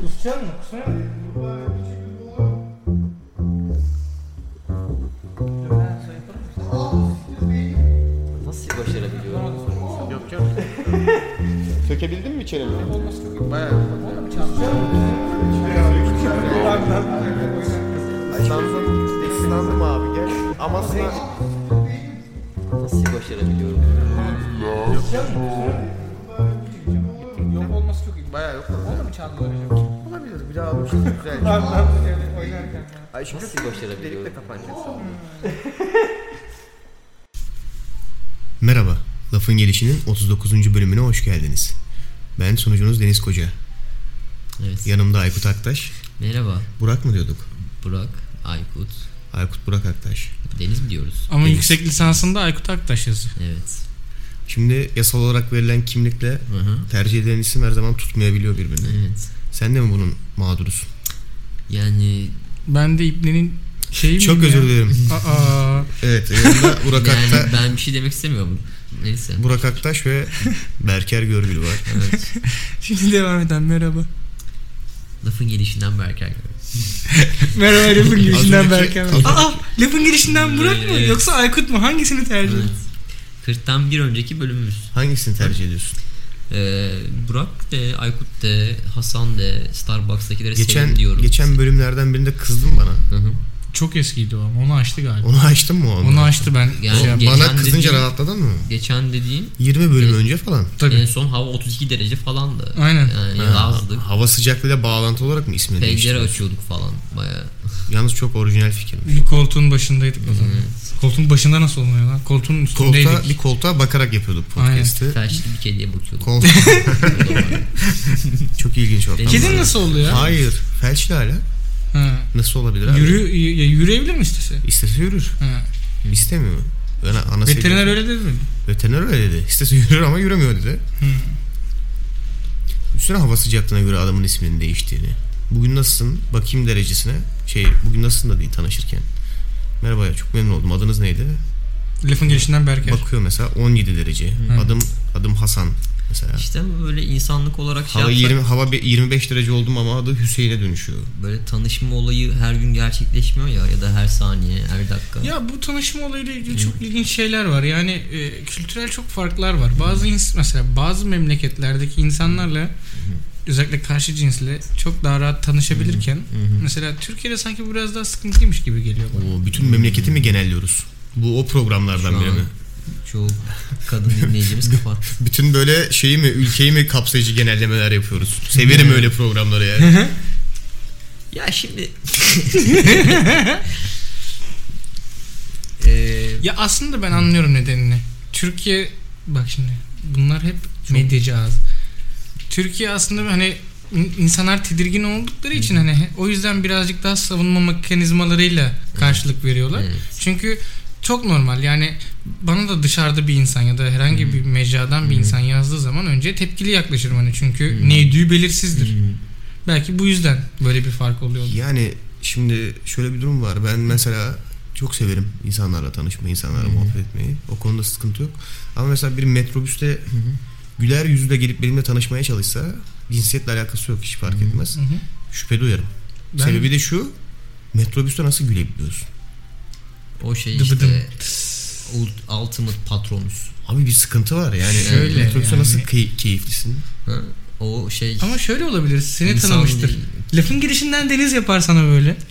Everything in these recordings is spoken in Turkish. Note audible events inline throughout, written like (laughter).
Kusacaksın mı? Sayfalarım. Nasıl başarabiliyorum? Yok yok. (laughs) Sökebildin mi içeri? Bayağı. Samsun ıslandım abi gel. Ama sınav... Nasıl başarabiliyorum? Yok olması çok iyi. Bayağı yok. Onu mu çaldı öyle? Olabilir. Bir daha almışım. Güzel. Oynarken. Ay şimdi Nasıl başarabiliyorum? delikle kapanacak. (laughs) Merhaba, Lafın Gelişi'nin 39. bölümüne hoş geldiniz. Ben sunucunuz Deniz Koca. Evet. Yanımda Aykut Aktaş. Merhaba. Burak mı diyorduk? Burak, Aykut, Aykut Burak Aktaş. Deniz mi diyoruz? Ama Deniz. yüksek lisansında Aykut Aktaş yazıyor. Evet. Şimdi yasal olarak verilen kimlikle Hı hı. tercih edilen isim her zaman tutmayabiliyor birbirini. Evet. Sen de mi bunun mağdurusun? Yani Ben de İbni'nin şeyi Çok özür dilerim. (laughs) Aa, Evet, Burak, yani Akta, ben bir şey demek istemiyorum. Neyse. Burak Aktaş ve Berker Görgül var. (laughs) Evet. (laughs) şimdi devam eden merhaba. Lafın gelişinden Berker. Merhaba lafın girişinden az Aa lafın girişinden Burak mı Evet. yoksa Aykut mu? Hangisini tercih Evet. ediyorsun? 40'tan bir önceki bölümümüz. Hangisini tercih ediyorsun? Ee, Burak de, Aykut de, Hasan de, Starbucks'takileri Geçen sevdim diyorum. geçen bölümlerden birinde kızdın bana. Hı hı. Çok eskiydi o ama onu açtı galiba. Onu açtın mı onu? Onu açtı ben. Yani şey yaptım. geçen Bana kızınca dediğim- rahatladın mı? Geçen dediğim 20 bölüm önce falan. Tabii. en son hava 32 derece falandı. Aynen. Yani Ha, yazdık. hava sıcaklığıyla bağlantı olarak mı ismini Pencere değiştirdin? açıyorduk falan baya. (laughs) Yalnız çok orijinal fikirmiş. Bir koltuğun başındaydık o zaman. Koltuğun başında nasıl olmuyor lan? Koltuğun üstündeydik. Koltuğa, bir koltuğa bakarak yapıyorduk podcast'ı. Felçli bir kediye bakıyorduk. Kol... O da var. çok ilginç ortam. Kedin nasıl oldu ya? Hayır. Felçli hala. Ha. Nasıl olabilir abi? Yürü, ya yürüyebilir mi istese? İstese yürür. Ha. İstemiyor. Ana, anası Veteriner öyle dedi mi? Veteriner öyle dedi. İstese yürür ama yürümüyor dedi. Hı. Üstüne hava sıcaklığına göre adamın isminin değiştiğini. Bugün nasılsın? Bakayım derecesine. Şey bugün nasılsın da değil tanışırken. Merhaba ya çok memnun oldum. Adınız neydi? Lafın gelişinden Berker. Bakıyor mesela 17 derece. Adım adım Hasan mesela. İşte böyle insanlık olarak şey Hava yapsak, 20 hava bir- 25 derece oldum ama adı Hüseyin'e dönüşüyor. böyle tanışma olayı her gün gerçekleşmiyor ya ya da her saniye, her dakika. Ya bu tanışma olayıyla ilgili çok ilginç şeyler var. Yani e, kültürel çok farklar var. Bazı ins- mesela bazı memleketlerdeki insanlarla özellikle karşı cinsle çok daha rahat tanışabilirken mesela Türkiye'de sanki biraz daha sıkıntıymış gibi geliyor bana. O bütün memleketi mi genelliyoruz? Bu o programlardan Şu biri an mi? Çoğu kadın dinleyicimiz kapattı. (laughs) Bütün böyle şeyi mi ülkeyi mi kapsayıcı genellemeler yapıyoruz. Severim öyle programları yani. (laughs) Ya şimdi Eee (laughs) Ya aslında ben anlıyorum nedenini. Türkiye bak şimdi bunlar hep medyacı ağzı. Türkiye aslında hani in- insanlar tedirgin oldukları için hani o yüzden birazcık daha savunma mekanizmalarıyla karşılık veriyorlar. Evet. Çünkü çok normal yani bana da dışarıda bir insan ya da herhangi bir mecradan bir insan yazdığı zaman önce tepkili yaklaşırım hani çünkü neydiği belirsizdir. Belki bu yüzden böyle bir fark oluyor. Yani şimdi şöyle bir durum var. Ben mesela çok severim insanlarla tanışmayı, insanlarla muhabbet etmeyi. O konuda sıkıntı yok. Ama mesela bir metrobüste güler yüzle gelip benimle tanışmaya çalışsa cinsiyetle alakası yok hiç fark etmez. Hı hı. Şüphe duyarım. Ben- Sebebi de şu metrobüste nasıl gülebiliyorsun? O şey Dıbıdım. işte ult- ultimate patronus. Abi bir sıkıntı var yani. Şöyle metrobüste yani. nasıl key- keyiflisin? Ha? O şey Ama şöyle olabilir seni İnsan tanımıştır. değil. Lafın girişinden Deniz yapar sana böyle. (laughs)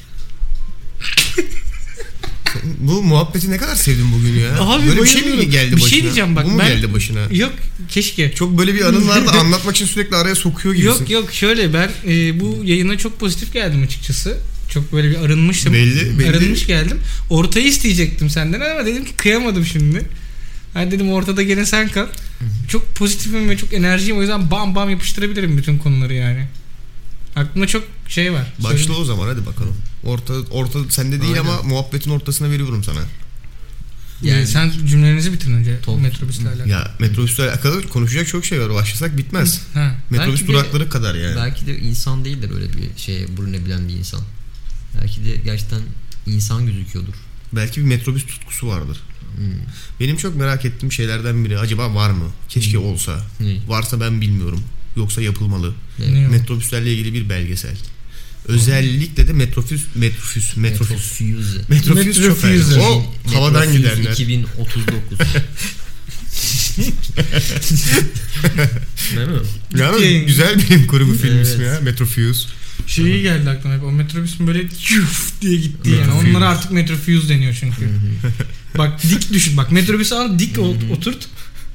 Bu muhabbeti ne kadar sevdim bugün ya. Abi Böyle bir şey mi geldi Bir başına? şey diyeceğim bak, Bu mu ben- geldi başına? Yok keşke. Çok böyle bir anın vardı (laughs) anlatmak için sürekli araya sokuyor gibisin. Yok yok şöyle ben e, bu yayına çok pozitif geldim açıkçası. Çok böyle bir arınmıştım. Belli, belli. Arınmış geldim. Ortayı isteyecektim senden ama dedim ki kıyamadım şimdi. Hadi dedim ortada gene sen kal. Çok pozitifim ve çok enerjiyim o yüzden bam bam yapıştırabilirim bütün konuları yani. Aklımda çok şey var. Başla Söyle. o zaman hadi bakalım. Orta orta sende değil Aynen. ama muhabbetin ortasına veriyorum sana. Yani Yani- sen cümlelerinizi bitirin önce Top- metrobüsle alakalı. Ya metrobüsle alakalı konuşacak çok şey var. Başlasak bitmez. Ha. Metrobüs Belki de- durakları kadar yani. belki de insan değildir öyle bir şeye bürünebilen bir insan. Belki de gerçekten insan gözüküyordur. Belki bir metrobüs tutkusu vardır. Hmm. Benim çok merak ettiğim şeylerden biri acaba var mı? Keşke olsa. Ne? Varsa ben bilmiyorum. yoksa yapılmalı. O? Metrobüslerle ilgili bir belgesel. Özellikle de metrofüs metrofüs metrofüs Metrofüze. metrofüs çok önemli. O havadan gidenler. 2039. (laughs) Değil mi? Yani güzel bilim kurgu film Evet. ismi ya. Metrofuse. Şeyi geldi aklıma hep o metrobüsün böyle yuf diye gitti yani. Metrofuse. Onlara artık metrofuse deniyor çünkü. bak dik düşün. Bak metrobüsü al dik oturt.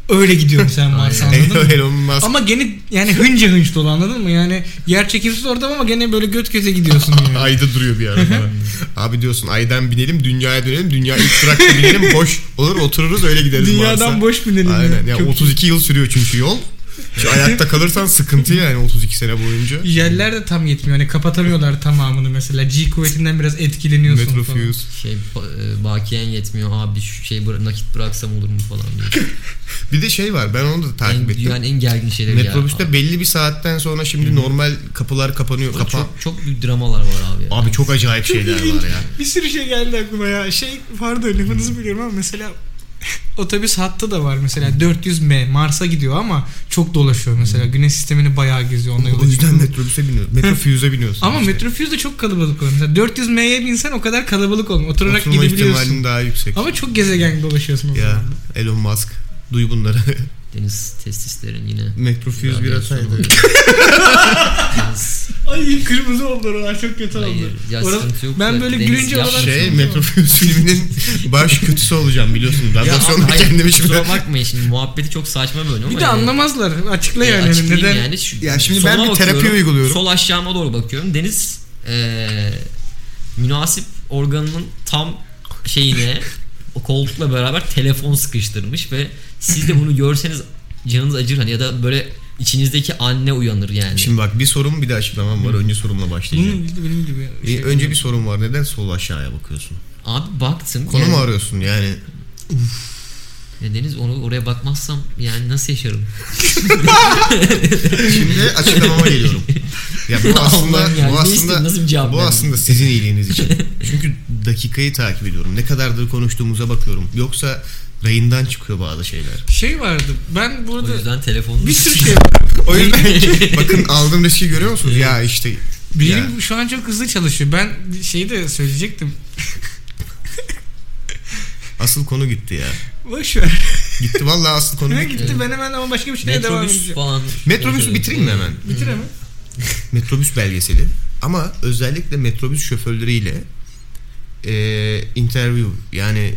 Öyle gidiyorsun sen Aynen. (laughs) anladın mı? Ama gene yani hınca hınç dolu anladın mı? Yani yer çekimsiz ortam ama gene böyle göt göze gidiyorsun yani. (laughs) Ayda duruyor bir ara falan. Abi diyorsun aydan binelim dünyaya dönelim. Dünya ilk durakta binelim boş olur otururuz öyle gideriz Dünyadan Mars'a. boş binelim. Aynen. Ya Çok- 32 yıl sürüyor çünkü yol. Şu ayakta kalırsan sıkıntı yani 32 sene boyunca. Yerler de tam yetmiyor. Hani kapatamıyorlar tamamını mesela. G kuvvetinden biraz etkileniyorsun falan. Metrofuse. Şey ba- e, bakiyen yetmiyor abi şu şey bıra- nakit bıraksam olur mu falan diye. (laughs) Bir de şey var ben onu da en, takip ettim. dünyanın en gergin şeyleri Metrobüste ya. belli bir saatten sonra şimdi normal kapılar kapanıyor. Çok, Kapa çok, çok büyük dramalar var abi. ya. Abi çok acayip Çok şeyler ilginç. var ya. Bir sürü şey geldi aklıma ya. Şey pardon lafınızı biliyorum ama mesela (laughs) otobüs hattı da var mesela 400M Mars'a gidiyor ama çok dolaşıyor mesela. Güneş sistemini bayağı geziyor onunla O yola yüzden çıkıyor. metrobüse biniyorsun. Metrofuse'a (laughs) biniyorsun. Ama işte. metrofuse de çok kalabalık olur. Mesela 400M'ye binsen o kadar kalabalık olmuyor. Oturarak Oturma gidebiliyorsun. ihtimalin daha yüksek. Ama çok gezegen dolaşıyorsun o ya zaman. Elon Musk. Duy bunları. (laughs) Deniz testislerin yine. Ya, bir ya, ataydı. sonra- (laughs) Deniz- Ay kırmızı oldu oralar çok kötü oldu. Hayır, ya Orada- yok ben böyle deniz gülünce oralar- Şey Metrofuse filminin baş kötüsü olacağım biliyorsun. Ya abi, Radyasyonda hayır, kendimi kusura şurada. bakmayın şimdi muhabbeti çok saçma böyle ama Bir de yani- anlamazlar. Açıkla yani. açıklayayım Neden? yani. Şu- Ya şimdi ben bir terapi uyguluyorum. Sol aşağıma doğru bakıyorum. Deniz e, münasip organının tam şeyine o koltukla beraber telefon sıkıştırmış ve siz de bunu görseniz canınız acır hani ya da böyle içinizdeki anne uyanır yani. Şimdi bak bir sorum bir de açıklamam var. Önce sorumla başlayacağım. İlgili benim gibi. Bir- şey- önce bir sorum var. Neden sol aşağıya bakıyorsun? Abi baktım. Konu yani, mu arıyorsun yani? ya Deniz onu oraya bakmazsam yani nasıl yaşarım? (laughs) Şimdi açıklamama geliyorum. Ya bu (laughs) aslında yani bu aslında nasıl bir cevap bu verdin? aslında sizin iyiliğiniz için. (laughs) Çünkü dakikayı takip ediyorum. Ne kadardır konuştuğumuza bakıyorum. Yoksa rayından çıkıyor bazı şeyler. Şey vardı. Ben O burada yüzden telefonum bir sürü şey var. (laughs) O yüzden (laughs) bakın aldığım riski görüyor musunuz? Ya işte Benim Ya. şu an çok hızlı çalışıyor. Ben şeyi de söyleyecektim. (laughs) asıl konu gitti ya. Boş ver. Gitti vallahi asıl konu Ne gitti. gitti ben hemen ama başka bir şeye devam metrobüs edeceğim. falan. Metrobüs bitireyim mi hemen? Bitir hemen. Metrobüs belgeseli. Ama özellikle metrobüs şoförleriyle e, interview yani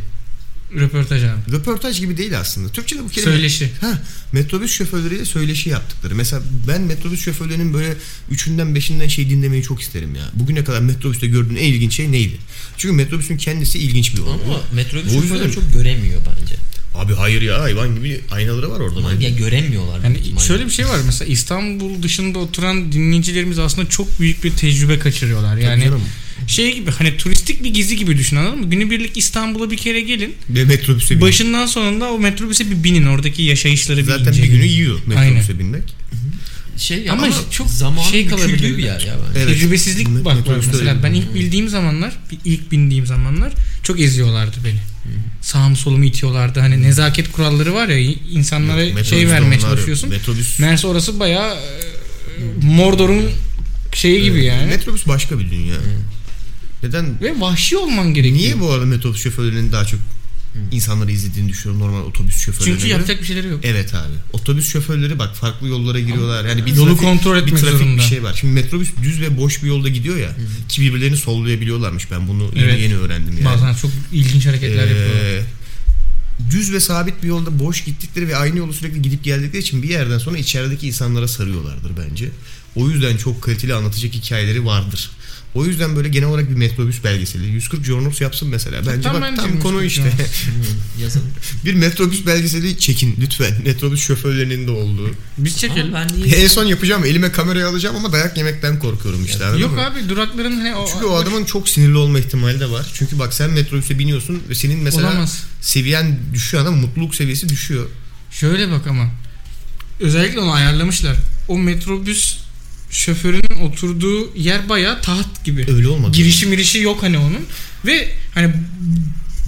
Röportaj abi. röportaj gibi değil aslında. Türkçe'de bu kelime Söyleşi. Ha, metrobüs şoförleriyle söyleşi yaptıkları. Mesela ben metrobüs şoförlerinin böyle üçünden beşinden şey dinlemeyi çok isterim ya. Bugüne kadar metrobüste gördüğün en ilginç şey neydi? Çünkü metrobüsün kendisi ilginç bir olay. Ama metrobüs şoförleri çok göremiyor bence. Abi hayır ya hayvan gibi aynaları var orada. Bence. ya göremiyorlar. Yani şöyle bir şey var mesela İstanbul dışında oturan dinleyicilerimiz aslında çok büyük bir tecrübe kaçırıyorlar. Yani şey gibi hani turistik bir gezi gibi düşün anladın mı? Günübirlik İstanbul'a bir kere gelin. Ve metrobüse bin. Başından sonunda o metrobüse bir binin. Oradaki yaşayışları bir Zaten bir günü yiyor metrobüse binmek. şey Ama ama, çok zaman şey kalabilir. bir yer ya bence. Evet. Tecrübesizlik bak mesela ben ilk bildiğim zamanlar ilk bindiğim zamanlar çok eziyorlardı beni. Sağımı solumu itiyorlardı. Hani nezaket kuralları var ya insanlara Yok, şey vermeye çalışıyorsun. Metrobüs, Meğerse orası bayağı e, Mordor'un şeyi gibi yani. metrobüs başka bir dünya. Neden? Ve vahşi olman gerekiyor. Niye bu arada metrobüs şoförlerinin daha çok insanları izlediğini düşünüyorum normal otobüs şoförlerine Çünkü yapacak bir şeyleri yok. Evet abi. Otobüs şoförleri bak farklı yollara giriyorlar. Yani bir Yolu trafik, kontrol bir etmek trafik zorunda. bir şey var. Şimdi metrobüs düz ve boş bir yolda gidiyor ya. Ki birbirlerini sollayabiliyorlarmış. Ben bunu yeni Evet. yeni öğrendim yani. Bazen çok ilginç hareketler Ee, yapıyorlar. düz ve sabit bir yolda boş gittikleri ve aynı yolu sürekli gidip geldikleri için bir yerden sonra içerideki insanlara sarıyorlardır bence. O yüzden çok kaliteli anlatacak hikayeleri vardır. O yüzden böyle genel olarak bir metrobüs belgeseli. 140 Jornos yapsın mesela. Bence Tam bak bence tam 140 konu işte. Yazalım. (laughs) bir metrobüs belgeseli çekin lütfen. Metrobüs şoförlerinin de olduğu. Biz çekelim. Ama ben niye En son yapacağım. Elime kamerayı alacağım ama dayak yemekten korkuyorum işte. anladın Yok abi durakların hani o, Çünkü o adamın çok sinirli olma ihtimali de var. Çünkü bak sen metrobüse biniyorsun ve senin mesela olamaz. seviyen düşüyor ama mutluluk seviyesi düşüyor. Şöyle bak ama. Özellikle onu ayarlamışlar. O metrobüs şoförünün oturduğu yer bayağı taht gibi. Öyle olmadı. Girişi mirişi yok hani onun. Ve hani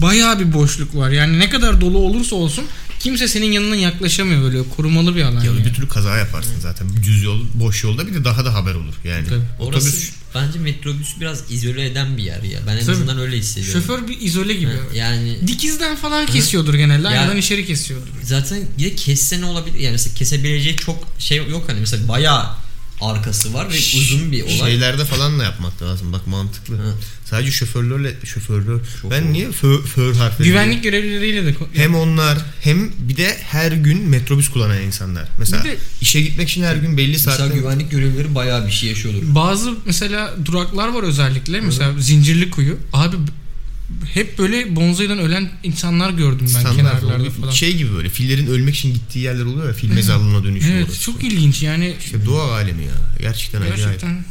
bayağı bir boşluk var. Yani ne kadar dolu olursa olsun kimse senin yanına yaklaşamıyor böyle korumalı bir alan. Ya yani. öbür türlü kaza yaparsın zaten. Düz yol, boş yolda bir de daha da haber olur yani. Tabii. Orası Otobüs bence metrobüs biraz izole eden bir yer ya. Ben en Tabii. azından öyle hissediyorum. Şoför bir izole gibi. Ha, yani Dikizden falan kesiyordur genelde. Ya- Aynadan içeri kesiyordur. zaten bir de kesse ne olabilir? Yani mesela kesebileceği çok şey yok hani mesela bayağı arkası var ve uzun bir olay. şeylerde falan da yapmak lazım. Bak mantıklı. Ha. Sadece şoförlerle şoförler. Şoför. Ben niye fö, för harfleri? Güvenlik görevlileriyle de Hem onlar hem bir de her gün metrobüs kullanan insanlar. Mesela Bir de- işe gitmek için her gün belli Mesela saatte güvenlik görevlileri bayağı bir şey yaşıyordur. bazı mesela duraklar var özellikle. Mesela Zincirli Kuyu. Abi hep böyle bonzaydan ölen insanlar gördüm ben standart kenarlarda oluyor. falan. Şey gibi böyle fillerin ölmek için gittiği yerler oluyor ya fil mezarlığına dönüşüyor Evet orası. çok ilginç yani. İşte doğa alemi ya. Gerçekten, acayip. Gerçekten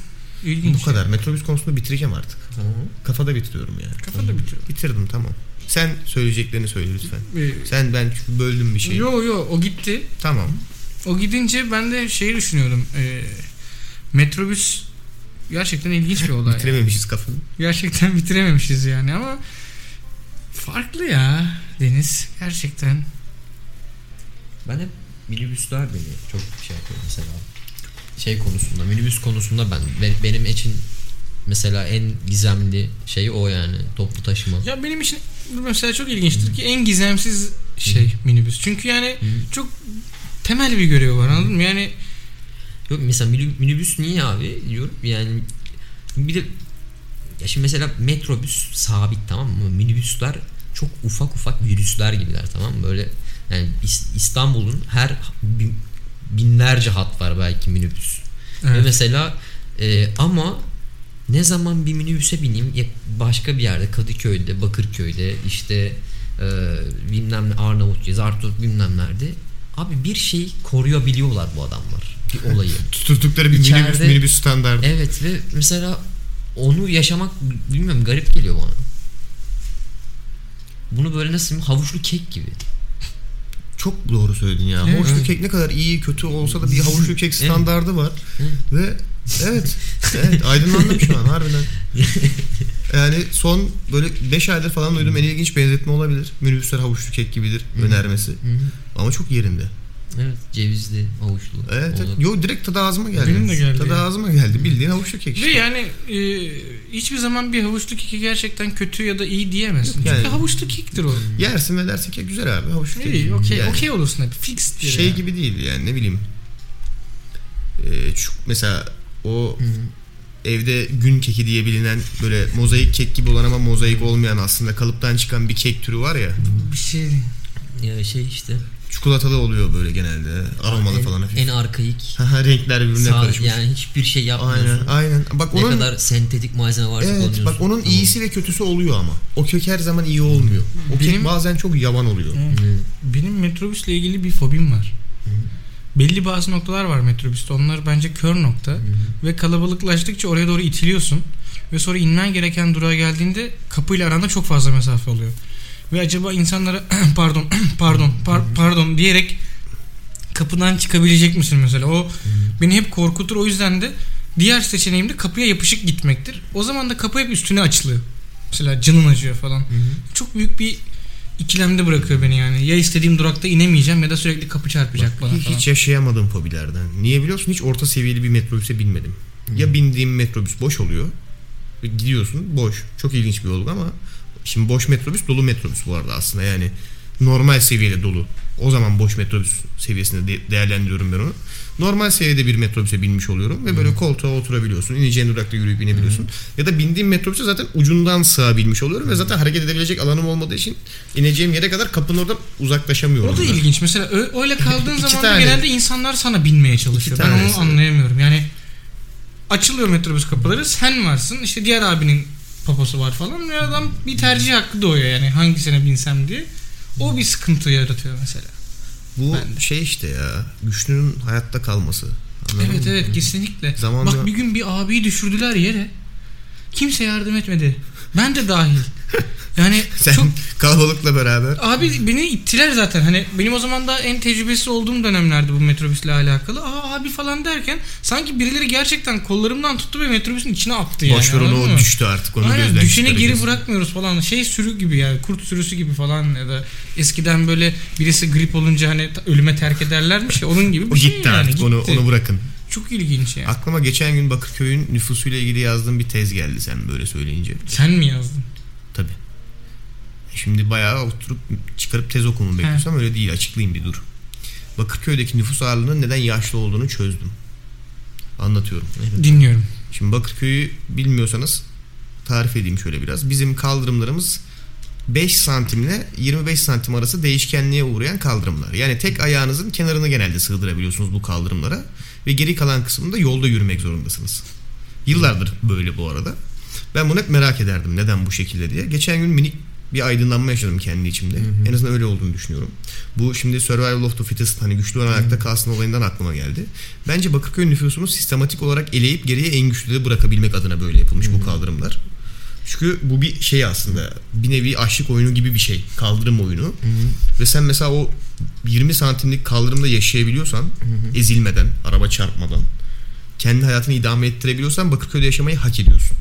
ilginç. Bu kadar. Metrobüs konusunu bitireceğim artık. Tamam. Kafada bitiriyorum yani. Kafada bitiyor. Bitirdim tamam. Sen söyleyeceklerini söyle lütfen. Ee, Sen ben çünkü böldüm bir şey. Yo yo o gitti. Tamam. O gidince ben de şeyi düşünüyordum. Ee, metrobüs gerçekten ilginç bir olay. Bitirememişiz kafanı. Gerçekten bitirememişiz yani ama farklı ya Deniz gerçekten. Ben hep minibüsler beni çok şey yapıyor mesela. Şey konusunda, minibüs konusunda ben be- benim için mesela en gizemli şey o yani toplu taşıma. Ya benim için mesela çok ilginçtir ki en gizemsiz şey minibüs. Çünkü yani çok temel bir görevi var anladın mı? Yani Yok mesela mini- minibüs niye abi diyorum yani bir de ya şimdi mesela metrobüs sabit tamam mı? Minibüsler çok ufak ufak virüsler gibiler tamam mı? Böyle yani İs- İstanbul'un her bin- binlerce hat var belki minibüs. Ve evet. mesela e, ama ne zaman bir minibüse bineyim ya başka bir yerde Kadıköy'de, Bakırköy'de işte e, bilmem ne Arnavutköy, Zartuk bilmem nerede abi bir şey koruyabiliyorlar bu adamlar bir olayı. Tuturdukları bir İçeride- minibüs, minibüs standartı. evet ve mesela onu yaşamak bilmiyorum garip geliyor bana. Bunu böyle nasıl diyeyim, havuçlu kek gibi. Çok doğru söyledin ya. Evet. Havuçlu kek ne kadar iyi kötü olsa da bir havuçlu kek standardı var. Ve evet, evet aydınlandım şu an harbiden. (laughs) Yani son böyle 5 aydır falan duydum en ilginç benzetme olabilir. Minibüsler havuçlu kek gibidir önermesi. Ama çok yerinde. Evet cevizli havuçlu. Evet, evet. Yo direkt tadı ağzıma geldi. Benim de geldi Tadı yani. ağzıma geldi. Bildiğin havuçlu kek işte. Ve yani e, hiçbir zaman bir havuçlu keki gerçekten kötü ya da iyi diyemezsin. Yani- Çünkü havuçlu kektir o. Yersin ve dersin ki güzel abi havuçlu kek. İyi, okey, Yani okey olursun hep. Fix diye. Şey yani. gibi değil yani ne bileyim. Ee, şu, mesela o evde gün keki diye bilinen böyle mozaik kek gibi olan ama mozaik olmayan aslında kalıptan çıkan bir kek türü var ya. Bir şey. Ya şey işte. Çikolatalı oluyor böyle genelde. Aromalı en, falan hafif. En arkaik. Haha, Renkler birbirine Sağ- karışmış. yani hiçbir şey yapmıyorsun. aynen aynen. Bak Ne onun kadar sentetik malzeme varsa Evet kullanıyorsun. bak onun Tamam. iyisi ve kötüsü oluyor ama. O kek her zaman iyi olmuyor. O Benim- kek bazen çok yavan oluyor. Benim metrobüsle ilgili bir fobim var. Belli bazı noktalar var metrobüste. Onlar bence kör nokta. Ve kalabalıklaştıkça oraya doğru itiliyorsun. Ve sonra inmen gereken durağa geldiğinde kapıyla aranda çok fazla mesafe oluyor. Ve acaba insanlara (clears throat) pardon (clears throat) pardon par- pardon diyerek kapıdan çıkabilecek misin mesela? O beni hep korkutur. O yüzden de diğer seçeneğim de kapıya yapışık gitmektir. O zaman da kapı hep üstüne açılıyor. Mesela canın acıyor falan. Çok büyük bir ikilemde bırakıyor beni yani. Ya istediğim durakta inemeyeceğim ya da sürekli kapı çarpacak bana Hiç, falan. hiç yaşayamadığım fobilerden. Niye biliyorsun? Hiç orta seviyeli bir metrobüse binmedim. Ya bindiğim metrobüs boş oluyor. Gidiyorsun boş. Çok ilginç bir olgu ama şimdi boş metrobüs dolu metrobüs bu arada aslında yani normal seviyede dolu. O zaman boş metrobüs seviyesinde de- değerlendiriyorum ben onu. Normal seviyede bir metrobüse binmiş oluyorum ve böyle koltuğa oturabiliyorsun. İneceğin durakta yürüyüp inebiliyorsun. Ya da bindiğim metrobüse zaten ucundan sığabilmiş oluyorum ve zaten hareket edebilecek alanım olmadığı için ineceğim yere kadar kapının oradan uzaklaşamıyorum. O da da. ilginç. Mesela öyle kaldığın zaman tane. genelde insanlar sana binmeye çalışıyor. Ben onu anlayamıyorum. Yani açılıyor metrobüs kapıları. Sen varsın. işte diğer abinin poposu var falan. Ve adam bir tercih hakkı doğuyor yani hangisine binsem diye. O bir sıkıntı yaratıyor mesela. Bu Ben de. şey işte ya güçlünün hayatta kalması. Anladın evet mı? evet kesinlikle. Zamanla- Bak bir gün bir abiyi düşürdüler yere. Kimse yardım etmedi. Ben de dahil. Yani (laughs) Sen çok kalabalıkla beraber. Abi beni ittiler zaten. Hani benim o zaman da en tecrübesi olduğum dönemlerde bu metrobüsle alakalı. Aa abi falan derken sanki birileri gerçekten kollarımdan tuttu ve metrobüsün içine attı yani. Boş onu o mı? düştü artık. Onu Aynen gözden düşeni geri bırakmıyoruz falan. Şey sürü gibi yani kurt sürüsü gibi falan ya da eskiden böyle birisi grip olunca hani ölüme terk ederlermiş ya onun gibi (laughs) bir O şey gitti yani. artık. Onu, gitti. onu bırakın. Çok ilginç ya. Aklıma geçen gün Bakırköy'ün nüfusuyla ilgili yazdığım bir tez geldi sen böyle söyleyince. Sen mi yazdın? Şimdi bayağı oturup çıkarıp tez okumamı bekliyorsam öyle değil. Açıklayayım bir dur. Bakırköy'deki nüfus ağırlığının neden yaşlı olduğunu çözdüm. Anlatıyorum. Dinliyorum. Şimdi Bakırköy'ü bilmiyorsanız tarif edeyim şöyle biraz. Bizim kaldırımlarımız 5 santimle 25 santim arası değişkenliğe uğrayan kaldırımlar. Yani tek ayağınızın kenarını genelde sığdırabiliyorsunuz bu kaldırımlara. Ve geri kalan kısmında yolda yürümek zorundasınız. Yıllardır böyle bu arada. Ben bunu hep merak ederdim neden bu şekilde diye. Geçen gün minik bir aydınlanma yaşadım kendi içimde. En azından öyle olduğunu düşünüyorum. Bu şimdi Survival of the Fittest hani güçlü olan ayakta kalsın olayından aklıma geldi. Bence Bakırköy nüfusunu sistematik olarak eleyip geriye en güçlüleri bırakabilmek adına böyle yapılmış bu kaldırımlar. Çünkü bu bir şey aslında bir nevi açlık oyunu gibi bir şey. Kaldırım oyunu. Ve sen mesela o 20 santimlik kaldırımda yaşayabiliyorsan ezilmeden, araba çarpmadan kendi hayatını idame ettirebiliyorsan Bakırköy'de yaşamayı hak ediyorsun.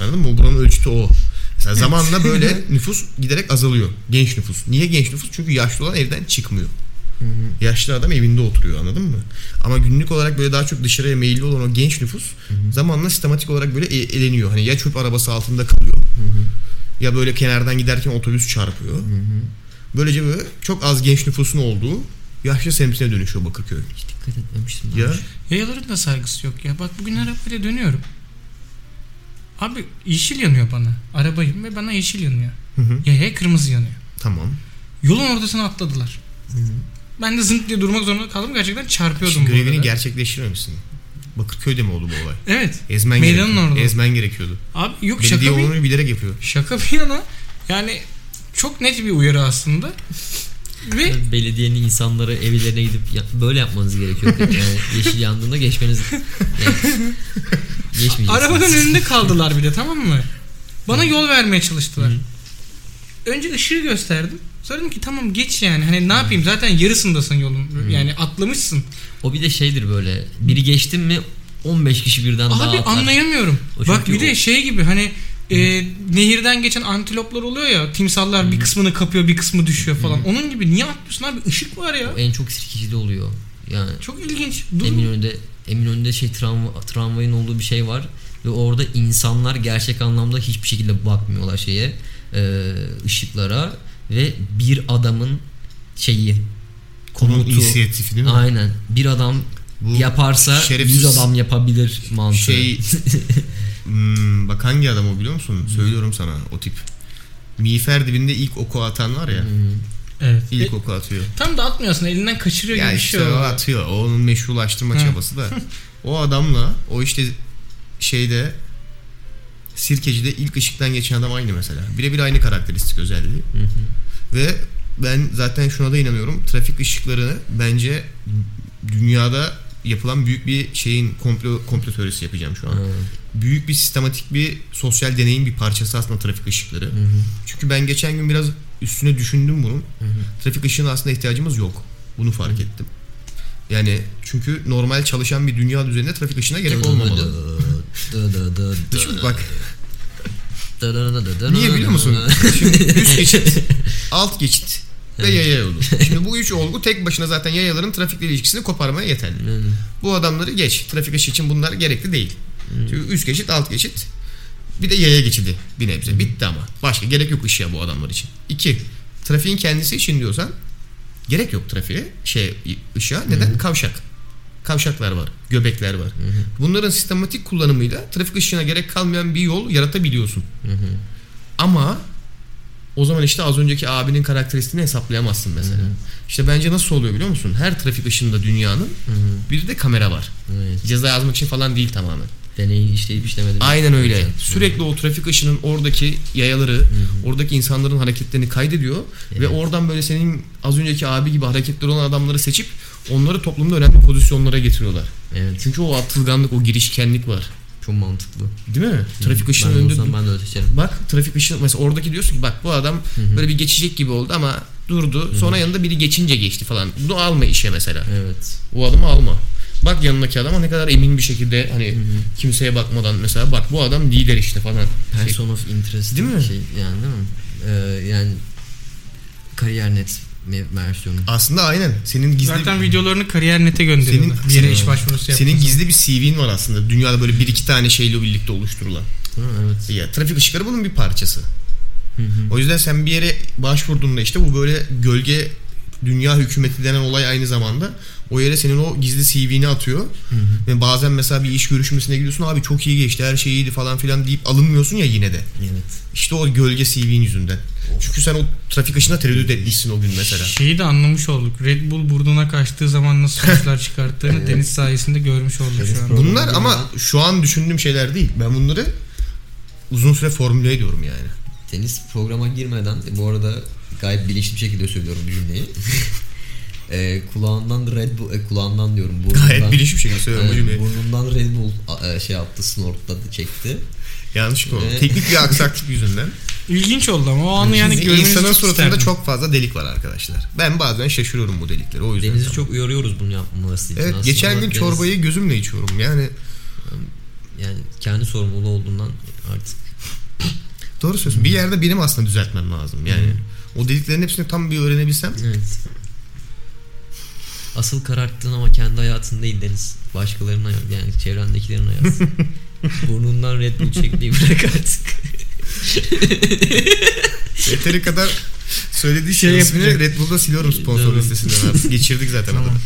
Anladın mı? Buranın ölçütü o. Mesela zamanla böyle (laughs) nüfus giderek azalıyor. Genç nüfus. Niye genç nüfus? Çünkü yaşlı olan evden çıkmıyor. Yaşlı adam evinde oturuyor anladın mı? Ama günlük olarak böyle daha çok dışarıya meyilli olan o genç nüfus zamanla sistematik olarak böyle e- eleniyor. Hani ya çöp arabası altında kalıyor. Ya böyle kenardan giderken otobüs çarpıyor. Böylece böyle çok az genç nüfusun olduğu yaşlı semtine dönüşüyor Bakırköy. Hiç dikkat etmemiştim. Ya. Yayaların da saygısı yok ya. Bak bugün arabayla dönüyorum. Abi yeşil yanıyor bana. Arabayım ve bana yeşil yanıyor. Hı hı. Yaya kırmızı yanıyor. tamam. Yolun ortasına atladılar. Ben de zınt diye durmak zorunda kaldım. Gerçekten çarpıyordum Şimdi görevini gerçekleştirmemişsin. Bakırköy'de mi oldu bu olay? Evet. Ezmen Meydanın gerekiyordu. orada. Ezmen gerekiyordu. Abi yok Belediye şaka bir, bilerek yapıyor. şaka bir yana yani çok net bir uyarı aslında. Ve Belediyenin insanları evlerine gidip ya- böyle yapmanız gerekiyor. Yani (laughs) yeşil yandığında geçmeniz yani, geçmeyeceksiniz. arabanın (laughs) önünde kaldılar bir de tamam mı? Bana yol vermeye çalıştılar. Önce ışığı gösterdim. Sonra dedim ki tamam geç yani. Hani ne yapayım zaten yarısındasın yolun. Yani atlamışsın. O bir de şeydir böyle. Biri geçtin mi 15 kişi birden daha Abi atlar. anlayamıyorum. O Bak bir de o- şey gibi hani e, nehirden geçen antiloplar oluyor ya timsallar bir kısmını kapıyor bir kısmı düşüyor falan. Onun gibi niye atlıyorsun abi? Işık var ya. O en çok sirkeci oluyor. Yani Çok ilginç. Dur. Eminönü'nde Eminönü'nde şey tramva, tramvayın olduğu bir şey var ve orada insanlar gerçek anlamda hiçbir şekilde bakmıyorlar şeye e, ışıklara ve bir adamın şeyi Onun komutu inisiyatifi değil mi? aynen bir adam Bu yaparsa şerefsiz 100 adam yapabilir mantığı. Şey (laughs) hmm, bak hangi adam o biliyor musun? Söylüyorum sana o tip. Miğfer dibinde ilk oku atan var ya. Evet. ilk E, oku atıyor. tam da atmıyorsun elinden kaçırıyor Ya gibi bir işte şey o oluyor. atıyor. O onun meşrulaştırma Hı. çabası da. O adamla o işte şeyde Sirkeci'de ilk ışıktan geçen adam aynı mesela. Birebir aynı karakteristik özelliği. Ve ben zaten şuna da inanıyorum. Trafik ışıklarını bence dünyada yapılan büyük bir şeyin komplo, komplo teorisi yapacağım şu an. Ha, Büyük bir sistematik bir sosyal deneyin bir parçası aslında trafik ışıkları. hı hı, Çünkü ben geçen gün biraz üstüne düşündüm bunun. hı hı. Trafik ışığına aslında ihtiyacımız yok. Bunu fark ettim. Yani çünkü normal çalışan bir dünya düzeninde trafik ışığına gerek olmamalı. Düşün bak niye biliyor musun? Şimdi üst geçit, (laughs) alt geçit ve yaya yolu. (laughs) Şimdi bu üç olgu tek başına zaten yayaların trafikle ilişkisini koparmaya yeterli. Bu adamları geç. Trafik ışığı için bunlar gerekli değil. Çünkü üst geçit, alt geçit bir de yaya geçidi bir nebze. Bitti ama. Başka gerek yok ışığa bu adamlar için. İki, trafiğin kendisi için diyorsan gerek yok trafiğe, şey ışığa. Neden? Kavşak. Kavşaklar var, göbekler var. Bunların sistematik kullanımıyla trafik ışığına gerek kalmayan bir yol yaratabiliyorsun. Ama o zaman işte az önceki abinin karakteristiğini hesaplayamazsın mesela. İşte bence nasıl oluyor biliyor musun? Her trafik ışığında dünyanın bir de kamera var. Evet. Ceza yazmak için falan değil tamamen. Deneyi işleyip işlemedi. Aynen öyle. Sürekli o trafik ışının oradaki yayaları, oradaki insanların hareketlerini kaydediyor ve oradan böyle senin az önceki abi gibi hareketleri olan adamları seçip onları toplumda önemli pozisyonlara getiriyorlar. Evet. Çünkü o atılganlık, o girişkenlik var. Çok mantıklı. Değil mi? Trafik ışığının önünde olsam ben de öyle seçerim. Bak trafik ışığı mesela oradaki diyorsun ki bak bu adam hı. böyle bir geçecek gibi oldu ama durdu. Sonra yanında biri geçince geçti falan. Bunu alma işe mesela. Evet. O adamı alma. Bak yanındaki adama ne kadar emin bir şekilde hani kimseye bakmadan mesela bak bu adam lider işte falan. Şey, Person of interest Değil mi? Şey, yani değil mi? Ee, yani kariyer net versiyonu. aslında aynen. Senin gizli Zaten videolarını kariyer nete gönderiyorlar. Senin- bir yere iş başvurusu yaptığın senin gizli bir CV'in var aslında. Dünyada böyle bir iki tane şeyle birlikte oluşturulan. Ha, evet. Ya trafik ışıkları bunun bir parçası. Hı hı. O yüzden sen bir yere başvurduğunda işte bu böyle gölge dünya hükümeti denen olay aynı zamanda o yere senin o gizli CV'ni atıyor. Hı hı. Ve bazen mesela bir iş görüşmesine gidiyorsun abi çok iyi geçti her şey iyiydi falan filan deyip alınmıyorsun ya yine de. Evet. İşte o gölge CV'nin yüzünden. Çünkü sen o trafik ışığına tereddüt etmişsin o gün mesela. Şeyi de anlamış olduk. Red Bull burnuna kaçtığı zaman nasıl (laughs) sonuçlar çıkarttığını Deniz sayesinde görmüş olduk Deniz şu an. Bunlar ama şu an düşündüğüm şeyler değil. Ben bunları uzun süre formüle ediyorum yani. Deniz programa girmeden bu arada gayet bilinçli bir şekilde söylüyorum bu cümleyi. (laughs) e, kulağından Red Bull, e, kulağından diyorum. Burnundan, Gayet bilinçli bir şekilde söylüyorum bu e, cümleyi. burnundan Red Bull e, şey yaptı, snortladı, çekti. Yanlışlıkla oldu. Ee, Teknik bir aksaklık yüzünden. İlginç oldu ama o anı yani Şimdi görmenizi insanın çok suratında isterdim. çok fazla delik var arkadaşlar. Ben bazen şaşırıyorum bu delikleri. O yüzden. Deniz'i tamam. çok uyarıyoruz bunu yapmaması için. Evet aslında geçen gün Deniz, çorbayı gözümle içiyorum. Yani yani kendi sorumluluğu olduğundan artık doğru söylüyorsun. Bir yerde benim aslında düzeltmem lazım. Yani o deliklerin hepsini tam bir öğrenebilsem. evet. Asıl kararttığın ama kendi hayatın değil Deniz. Başkalarının hayatı yani çevrendekilerin hayatı. (laughs) Burnundan Red Bull çekmeyi bırak artık. (laughs) Yeteri kadar söylediği Şey ismini. Red Bull'da siliyorum sponsor Tamam. listesinden artık. (laughs) Geçirdik zaten Tamam. adamı.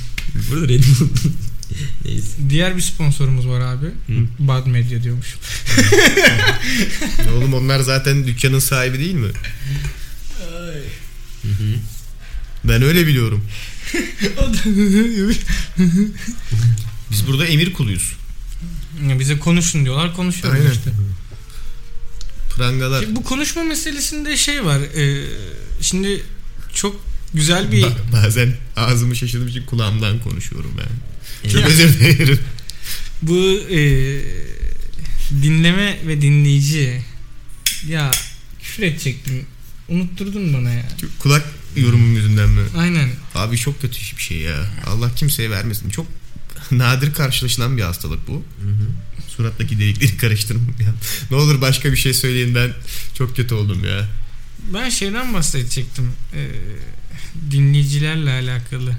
Burada Red Bull. Neyse. Diğer bir sponsorumuz var abi. Bad Media diyormuşum. Oğlum onlar zaten dükkanın sahibi değil mi? Hı hı. Ben öyle biliyorum. (laughs) Biz burada emir kuluyuz. Ya Bize konuşun diyorlar konuşuyoruz Aynen. işte. Prangalar. Bu konuşma meselesinde şey var. e, şimdi çok güzel bir Ba- bazen ağzımı şaşırdığım için kulağımdan konuşuyorum ben. Çok Ya. özür dilerim. bu e, dinleme ve dinleyici ya küfür edecektim. Unutturdun bana ya. Kulak yorumum yüzünden mi? Aynen. Abi çok kötü bir şey ya. Allah kimseye vermesin. Çok (laughs) nadir karşılaşılan bir hastalık bu. Hı hı. Surattaki delikleri (laughs) karıştırmayın ya. Ne olur başka bir şey söyleyin ben çok kötü oldum ya. Ben şeyden bahsedecektim. E, dinleyicilerle alakalı.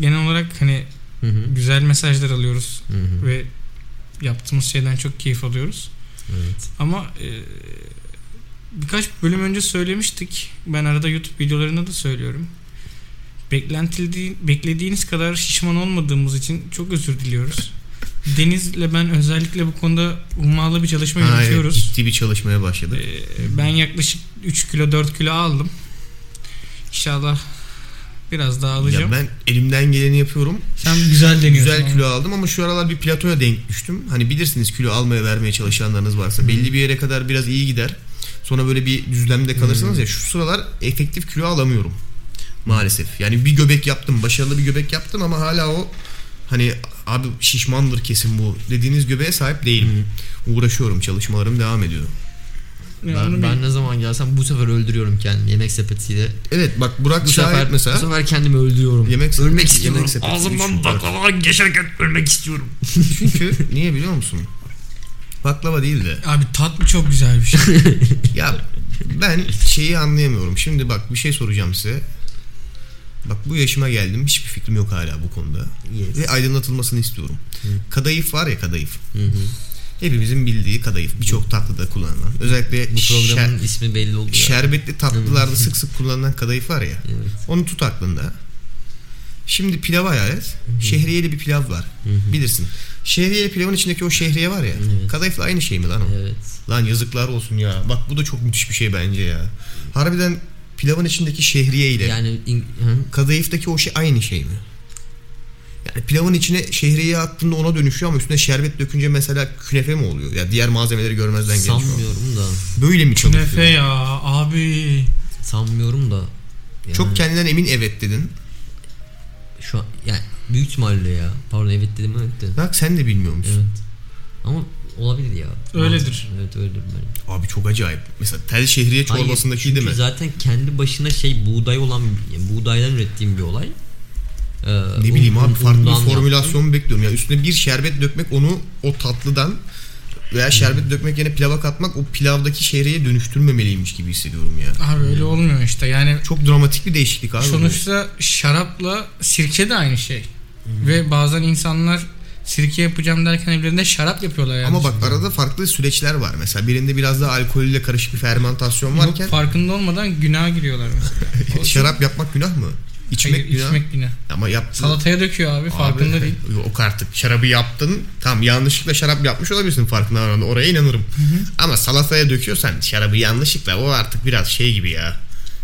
Genel olarak hani Hı hı. güzel mesajlar alıyoruz Hı hı. ve yaptığımız şeyden çok keyif alıyoruz. Evet. Ama e, birkaç bölüm önce söylemiştik. Ben arada YouTube videolarında da söylüyorum. Beklentildiği, beklediğiniz kadar şişman olmadığımız için çok özür diliyoruz. Deniz'le ben özellikle bu konuda hummalı bir çalışma Ha, evet, yürütüyoruz. ciddi bir çalışmaya başladık. Ee, ben yaklaşık 3 kilo 4 kilo aldım. İnşallah biraz daha alacağım. Ya ben elimden geleni yapıyorum. Sen güzel deniyorsun. Güzel kilo aldım ama şu aralar bir platoya denk düştüm. Hani bilirsiniz kilo almaya vermeye çalışanlarınız varsa belli bir yere kadar biraz iyi gider. Sonra böyle bir düzlemde kalırsınız ya şu sıralar efektif kilo alamıyorum. Maalesef. Yani bir göbek yaptım, başarılı bir göbek yaptım ama hala o hani abi şişmandır kesin bu dediğiniz göbeğe sahip değilim. Uğraşıyorum, çalışmalarım devam ediyor. Ben, ben ne zaman gelsem bu sefer öldürüyorum kendimi yemek sepetiyle. Evet bak Burak Bu Şahit sefer, mesela bu sefer kendimi öldürüyorum. Yemek sepeti- ölmek istiyorum. yemek sepeti Ağzımdan baklava geçerken ölmek istiyorum. çünkü niye biliyor musun? Baklava değil de Abi tat mı çok güzel bir şey. (laughs) Ya ben şeyi anlayamıyorum. Şimdi bak bir şey soracağım size. Bak bu yaşıma geldim. Hiçbir fikrim yok hala bu konuda. Yes. Ve aydınlatılmasını istiyorum. Hı. Kadayıf var ya kadayıf. Hı hı. Hepimizin bildiği kadayıf. Birçok tatlıda kullanılan. Özellikle Bu programın şer- ismi belli oldu şerbetli tatlılarda (laughs) sık sık kullanılan kadayıf var ya. Evet. Onu tut aklında. Şimdi pilav hayal et. Şehriyeli bir pilav var. Hı hı. Bilirsin. Şehriyeli pilavın içindeki o şehriye var ya. Evet. Kadayıfla aynı şey mi lan o? Evet. Lan yazıklar olsun ya. Bak bu da çok müthiş bir şey bence ya. Harbiden pilavın içindeki şehriye ile Yani in- hı. kadayıftaki o şey aynı şey mi? Yani pilavın içine şehriye attığında ona dönüşüyor ama üstüne şerbet dökünce mesela künefe mi oluyor? Ya diğer malzemeleri görmezden geliyor. sanmıyorum da. Böyle mi çalışıyor? Nefe ya abi. Sanmıyorum da. Yani Çok kendinden emin evet dedin. şu an yani büyük ihtimalle ya. Pardon evet dedim evet de. Bak sen de bilmiyor musun? Evet. Ama Öyledir. Evet öyledir benim. Abi çok acayip. Mesela tel şehriye Hayır, çorbasındaki çünkü değil mi? zaten kendi başına şey buğday olan yani buğdaydan ürettiğim bir olay. Ee, Ne bileyim un- abi farklı bir formülasyon bekliyorum. Yani üstüne bir şerbet dökmek onu o tatlıdan veya şerbet dökmek yerine pilava katmak o pilavdaki şehriye dönüştürmemeliymiş gibi hissediyorum ya. Abi öyle olmuyor işte. Yani Çok dramatik bir değişiklik abi. bu. sonuçta şarapla sirke de aynı şey. Ve bazen insanlar sirke yapacağım derken evlerinde şarap yapıyorlar yani. Ama bak arada farklı süreçler var. Mesela birinde biraz daha alkolle karışık bir fermentasyon Yok, varken farkında olmadan günah giriyorlar mesela. (laughs) Şarap yapmak günah mı? İçmek Hayır, günah. içmek günah. Ama yaptın. Salataya döküyor abi, farkında değil. Yok artık şarabı yaptın. Tamam yanlışlıkla şarap yapmış olabilirsin farkında varmadan. Oraya inanırım. Ama salataya döküyorsan şarabı yanlışlıkla o artık biraz şey gibi ya.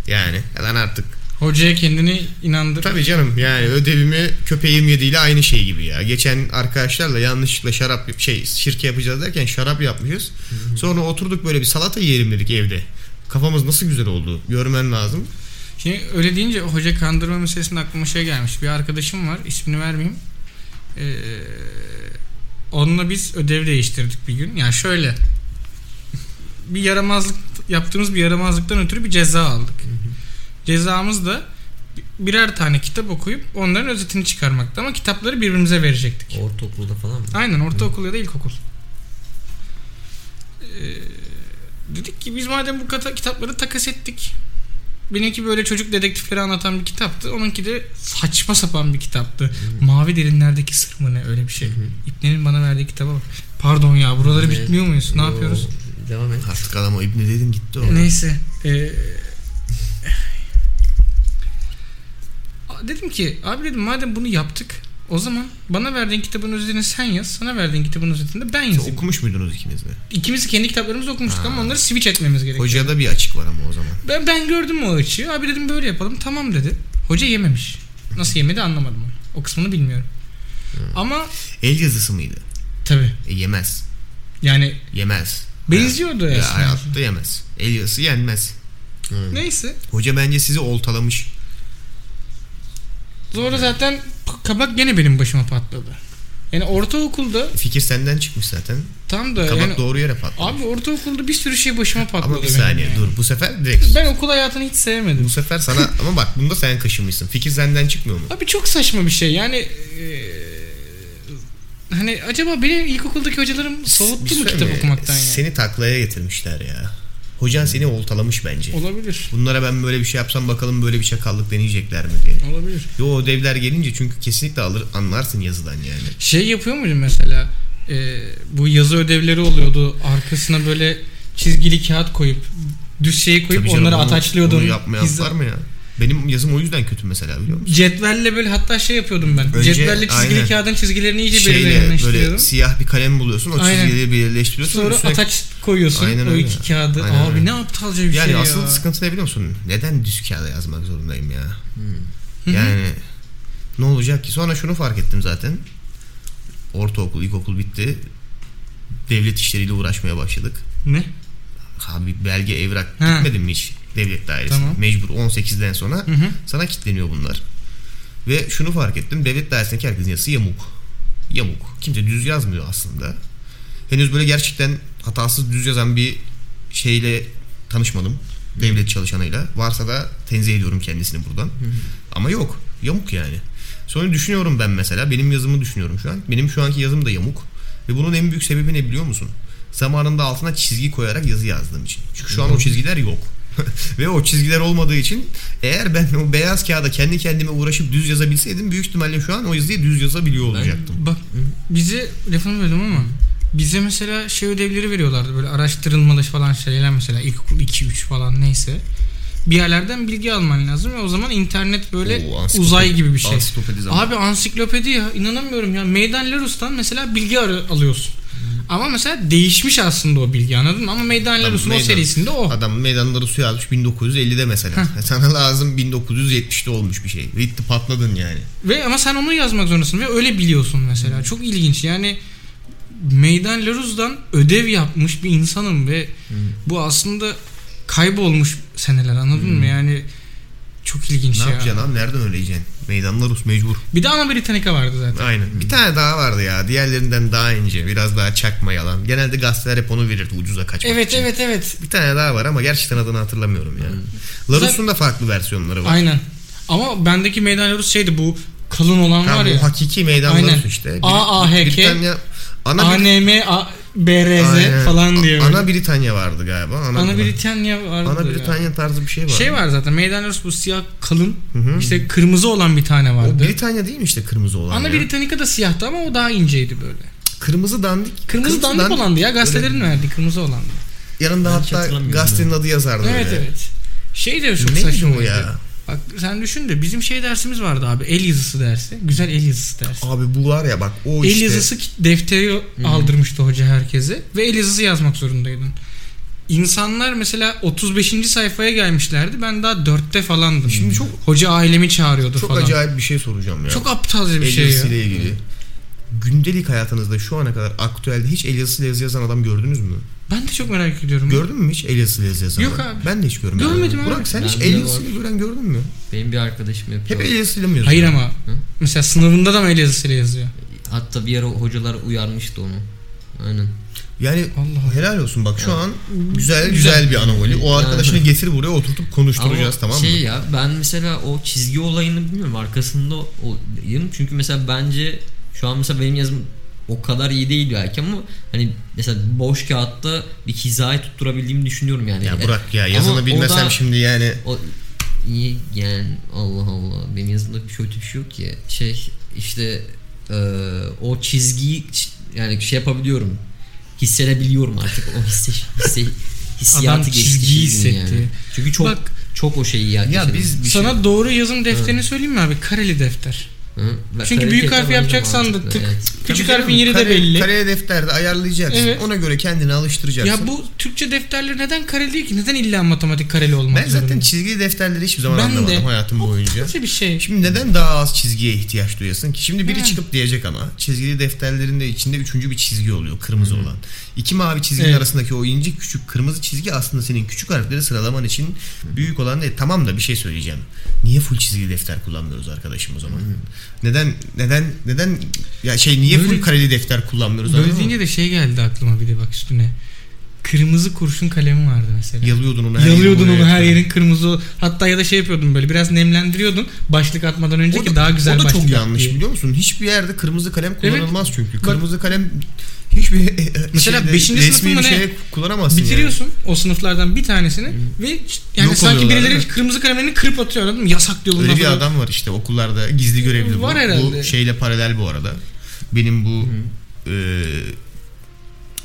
Yani lan artık. Hocaya kendini inandır. Tabii canım yani ödevimi köpeğim yediğiyle aynı şey gibi ya. Geçen arkadaşlarla yanlışlıkla şarap şey şirke yapacağız derken şarap yapmışız. Sonra oturduk böyle bir salata yiyelim dedik evde. Kafamız nasıl güzel oldu. Görmen lazım. Şimdi öyle deyince hoca kandırma meselesinde aklıma şey gelmiş. Bir arkadaşım var, ismini vermeyeyim. Ee, onunla biz ödev değiştirdik bir gün. Yani şöyle bir yaramazlık yaptığımız bir yaramazlıktan ötürü bir ceza aldık. Cezamız da birer tane kitap okuyup onların özetini çıkarmaktı ama kitapları birbirimize verecektik. Ortaokulda falan mı? Aynen ortaokul ya da ilkokul. Ee, dedik ki biz madem bu kata, kitapları takas ettik. Benimki böyle çocuk dedektifleri anlatan bir kitaptı. Onunki de saçma sapan bir kitaptı. Mavi derinlerdeki sır mı ne öyle bir şey. İbne'nin bana verdiği kitaba bak. Pardon ya buraları Evet. bitmiyor muyuz? Ne Yo, yapıyoruz? Devam et. Artık adam o ibne dedim gitti o. Neyse. Ee, dedim ki abi dedim madem bunu yaptık o zaman bana verdiğin kitabın özetini sen yaz. Sana verdiğin kitabın özetini de ben Siz yazayım. okumuş muydunuz ikiniz de? İkimiz kendi kitaplarımızı okumuştuk Ha. ama onları switch etmemiz gerekiyor. Hocada bir açık var ama o zaman. Ben, ben gördüm o açığı. Abi dedim böyle yapalım. Tamam dedi. Hoca yememiş. Nasıl yemedi anlamadım onu. O kısmını bilmiyorum. Ama El yazısı mıydı? tabi E, yemez. yani Yemez. benziyordu Ya, aslında. hayatta yemez. El yazısı yenmez. Neyse. Hoca bence sizi oltalamış. Sonra zaten kabak gene benim başıma patladı. Yani ortaokulda Fikir senden çıkmış zaten. tam da Kabak yani doğru yere patlamış. abi ortaokulda bir sürü şey başıma patladı. ama bir saniye yani. dur. Bu sefer direkt. Ben okul hayatını hiç sevmedim. Bu sefer sana (laughs) ama bak bunda sen kaşınmışsın. Fikir senden çıkmıyor mu? Abi çok saçma bir şey. Yani eee, hani acaba benim ilkokuldaki hocalarım soğuttu mu söyle, kitap okumaktan ya? Seni taklaya getirmişler ya. Hocan seni oltalamış bence. Olabilir. Bunlara ben böyle bir şey yapsam bakalım böyle bir çakallık deneyecekler mi diye. Olabilir. Yo o ödevler gelince çünkü kesinlikle alır anlarsın yazıdan yani. Şey yapıyor muydun mesela? Ee, bu yazı ödevleri oluyordu. Arkasına böyle çizgili kağıt koyup düz şeyi koyup Tabii canım, onları onu- ataçlıyordun. Onu yapmayan Hizza- var mı ya? Benim yazım o yüzden kötü mesela biliyor musun? Cetvelle böyle hatta şey yapıyordum ben. Önce- Cetvelle çizgili aynen. kağıdın çizgilerini iyice Şeyle belirleştiriyordum. böyle siyah bir kalem buluyorsun o Aynen. çizgileri belirleştiriyorsun. Sonra üstüne- ataç koyuyorsun Aynen o öyle. iki kağıdı. Aynen Abi öyle. ne aptalca bir yani şey asıl ya. sıkıntı ne biliyor musun? Neden düz kağıda yazmak zorundayım ya? Hı. Yani ne olacak ki? Sonra şunu fark ettim zaten. Ortaokul, ilkokul bitti. Devlet işleriyle uğraşmaya başladık. Ne? Abi belge evrak Ha. gitmedin mi hiç devlet dairesine? Tamam. Mecbur 18'den sonra Hı hı. sana kilitleniyor bunlar. Ve şunu fark ettim. Devlet dairesindeki herkesin yazısı yamuk. Yamuk. Kimse düz yazmıyor aslında. Henüz böyle gerçekten hatasız düz yazan bir şeyle tanışmadım. Devlet çalışanıyla. Varsa da tenzih ediyorum kendisini buradan. Ama yok. Yamuk yani. Sonra düşünüyorum ben mesela. Benim yazımı düşünüyorum şu an. Benim şu anki yazım da yamuk. Ve bunun en büyük sebebi ne biliyor musun? Zamanında altına çizgi koyarak yazı yazdığım için. Çünkü şu an o çizgiler yok. (laughs) Ve o çizgiler olmadığı için eğer ben o beyaz kağıda kendi kendime uğraşıp düz yazabilseydim büyük ihtimalle şu an o yazıyı düz yazabiliyor olacaktım. Bak bize lafını böldüm ama bize mesela şey ödevleri veriyorlardı böyle araştırılmalı falan şeyler mesela ilkokul 2-3 falan neyse. Bir yerlerden bilgi alman lazım ve o zaman internet böyle Oo, ansiklopedi- uzay gibi bir şey. Ansiklopedi zamanı. Abi ansiklopedi ya inanamıyorum ya. Meydan Lerus'tan mesela bilgi ar- alıyorsun. Ama mesela değişmiş aslında o bilgi anladın mı? Ama Meydan Adam Lerus'un o meydan- serisinde o. Adam meydanları su yazmış 1950'de mesela. Sana lazım 1970'te olmuş bir şey. Bitti patladın yani. Ve ama sen onu yazmak zorundasın ve öyle biliyorsun mesela. Çok ilginç. Yani Meydan Leruz'dan ödev yapmış bir insanım ve bu aslında kaybolmuş seneler anladın mı? Yani çok ilginç Ne ya. yapacaksın abi? Nereden öğreneceksin? Meydanlar Rus mecbur. Bir de Ana Britannica vardı zaten. Aynen. Bir tane daha vardı ya. Diğerlerinden daha ince. Biraz daha çakma yalan. Genelde gazeteler hep onu verirdi ucuza kaçmak Evet için. evet evet. Bir tane daha var ama gerçekten adını hatırlamıyorum ya. Larus'un da farklı versiyonları var. Aynen. Ama bendeki meydan Larus şeydi bu kalın olan Tam var bu ya. hakiki meydan Aynen. Larus işte. AAHK, Britanya, ana, ANM, A- BRZ Aynen. falan diye. böyle. Ana Britanya vardı galiba. Ana, Ana Britanya vardı. Ana ya. Britanya tarzı bir şey var. Şey var zaten meydan Larus bu siyah kalın hı. işte kırmızı olan bir tane O vardı. Britanya değil mi işte kırmızı olan Ana ya? Britannica da siyahtı ama o daha inceydi böyle. Kırmızı dandik. Kırmızı, dandik olandı ya gazetelerin verdiği kırmızı olandı. Yanında Ben hiç hatta gazetenin adı yazardı Evet öyle. evet. Şey de çok Neydi saçma o ya? Bak sen düşün de bizim şey dersimiz vardı abi. El yazısı dersi. Güzel el yazısı dersi. Abi bu var ya bak o el işte. yazısı ki- defteri aldırmıştı hoca herkese ve el yazısı yazmak zorundaydın. İnsanlar mesela 35. sayfaya gelmişlerdi. Ben daha 4'te falandım. Şimdi çok hoca ailemi çağırıyordu çok falan. acayip bir şey soracağım ya. Çok aptalca bir el şey ya. yazısıyla ilgili. Gündelik hayatınızda şu ana kadar aktüelde hiç el yazısıyla yazı yazan adam gördünüz mü? Ben de çok merak ediyorum. Gördün mü hiç el yazısıyla yazı yazan Yok adam? abi. Ben de hiç görmedim. Görmedim abi. Burak sen hiç Bende el de yazısıyla gören gördün mü? Benim bir arkadaşım yapıyor. Hep el yazısıyla mı yazıyor? Hayır ama mesela sınavında da mı el yazısıyla yazıyor? Hatta bir ara hocalar uyarmıştı onu. Aynen. Yani Allah. helal olsun bak şu an güzel güzel, bir anomali. O Yani. arkadaşını getir buraya oturtup konuşturacağız Ama tamam şey mı? ya ben mesela o çizgi olayını bilmiyorum arkasında oyum çünkü mesela bence şu an mesela benim yazım o kadar iyi değil belki ama hani mesela boş kağıtta bir hizayı tutturabildiğimi düşünüyorum yani. Ya Burak ya ama yazını o bilmesem da- şimdi yani O iyi yani Allah Allah benim yazımda kötü bir şey yok ki şey işte e, o çizgiyi yani şey yapabiliyorum hissedebiliyorum artık o hisse, hisse (laughs) hissiyatı Adam geçti çizgiyi çizginin hissetti. yani. Çünkü çok Bak- çok o şeyi ya. ya biz Sana şey doğru yazım defterini söyleyeyim mi abi? Kareli defter. Hı? Çünkü kare büyük harf da mantıklı, tık. evet. Küçük Tabii harfin canım, yeri kare, de belli. Kare defterde ayarlayacaksın. Evet. Ona göre kendini alıştıracaksın. Ya bu Türkçe defterleri neden kareli değil ki? Neden illa matematik kareli olmak ben zaten zorunda? çizgili defterleri hiçbir zaman Ben anlamadım de. hayatım boyunca. Nasıl bir şey? Şimdi neden daha az çizgiye ihtiyaç duyasın ki? Şimdi biri Hmm. çıkıp diyecek ama çizgili defterlerin de içinde üçüncü bir çizgi oluyor kırmızı olan. İki mavi çizginin Evet. arasındaki o ince küçük kırmızı çizgi aslında senin küçük harfleri sıralaman için büyük olan değil. Tamam da bir şey söyleyeceğim. Niye full çizgili defter kullanmıyoruz arkadaşım o zaman? Neden neden neden ya şey niye Böyle- full kareli defter kullanmıyoruz? Böyle deyince de şey geldi aklıma bir de bak üstüne. Kırmızı kurşun kalemi vardı mesela. Yalıyordun onu her Yalıyordun onu her yerin kırmızı. Hatta ya da şey yapıyordun böyle biraz nemlendiriyordun başlık atmadan önce O ki da, daha güzel o da başlık çok yanlış diye. biliyor musun? Hiçbir yerde kırmızı kalem Evet. kullanılmaz çünkü. Bak- Kırmızı kalem hiçbir Mesela şeyde, beşinci sınıfın resmi mı bir ne? şeye kullanamazsın yani. Bitiriyorsun o sınıflardan bir tanesini ve yani Yok sanki birileri kırmızı kalemlerini kırıp atıyor anladın mı? Yasak diyor Öyle bir sonra. adam var işte okullarda gizli görevli bu. Var herhalde. Bu şeyle paralel bu arada. Benim bu e,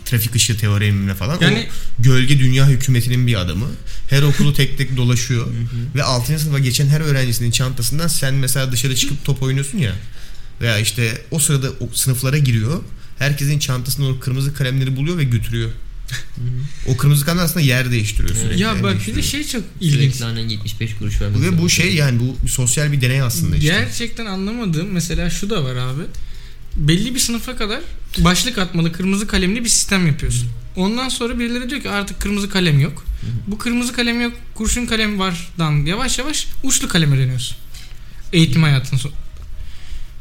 trafik ışığı teoremimle falan. Yani- o gölge dünya hükümetinin bir adamı. Her okulu tek tek dolaşıyor. ve 6. sınıfa geçen her öğrencisinin çantasından sen mesela dışarı çıkıp top oynuyorsun ya. Veya işte o sırada o sınıflara giriyor. Herkesin çantasında o kırmızı kalemleri buluyor ve götürüyor. o kırmızı kalem aslında yer değiştiriyor sürekli. Ya bak bir de şey çok ilginç. Sürekli annen 75 kuruş vermek Ve bu şey yani bu sosyal bir deney aslında işte. Gerçekten anlamadığım mesela şu da var abi. Belli bir sınıfa kadar başlık atmalı kırmızı kalemli bir sistem yapıyorsun. Ondan sonra birileri diyor ki artık kırmızı kalem yok. Bu kırmızı kalem yok, kurşun kalem vardan yavaş yavaş uçlu kaleme dönüyorsun. Eğitim hayatın son.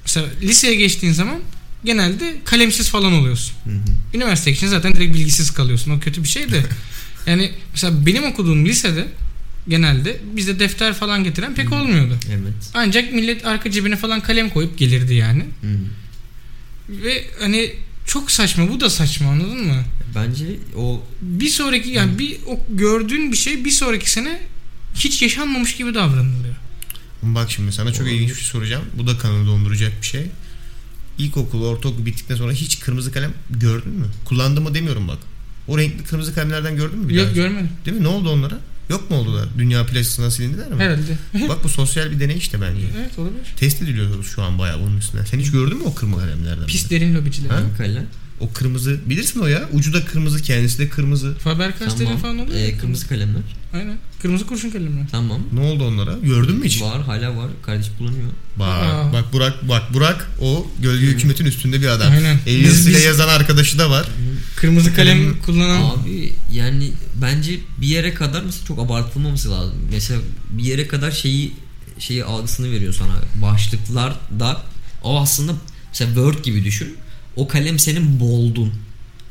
Mesela liseye geçtiğin zaman genelde kalemsiz falan oluyorsun. Hı hı. Üniversite için zaten direkt bilgisiz kalıyorsun. O kötü bir şey de. (laughs) yani mesela benim okuduğum lisede genelde bizde defter falan getiren pek olmuyordu. Evet. Ancak millet arka cebine falan kalem koyup gelirdi yani. Hı. Ve hani çok saçma bu da saçma anladın mı? Bence o Bir sonraki yani bir o gördüğün bir şey bir sonraki sene hiç yaşanmamış gibi davranılıyor. Bak şimdi sana çok ilginç bir şey soracağım. Bu da kanını donduracak bir şey. İlkokul, ortaokul bittikten sonra hiç kırmızı kalem gördün mü? Kullandın mı demiyorum bak. O renkli kırmızı kalemlerden gördün mü bir Yok daha? görmedim. Değil mi? Ne oldu onlara? Yok mu oldular? Dünya plastisine silindiler mi? Herhalde. (laughs) Bak bu sosyal bir deney işte bence. evet olabilir. Test ediliyoruz şu an bayağı bunun üstüne. Sen hiç gördün mü o kırmızı kalemlerden? Pis derin lobiciler. Ha? O kırmızı bilirsin o ya. Ucu da kırmızı, kendisi de kırmızı. Faber Castell Tamam. falan oluyor. Ee, kırmızı kalemler. Aynen. Kırmızı kurşun kalemler. Tamam. Ne oldu onlara? Gördün mü hiç? Var hala var. Kardeş kullanıyor. Bak, Aa. bak Burak, bak Burak o gölge hükümetin üstünde bir adam. Aynen. Biz- biz- yazan arkadaşı da var. Kırmızı kalem kullanan Abi yani bence bir yere kadar mesela çok abartılmaması lazım. Mesela bir yere kadar şeyi şeyi algısını veriyor sana. Başlıklar da o aslında mesela Word gibi düşün. O kalem senin boldun.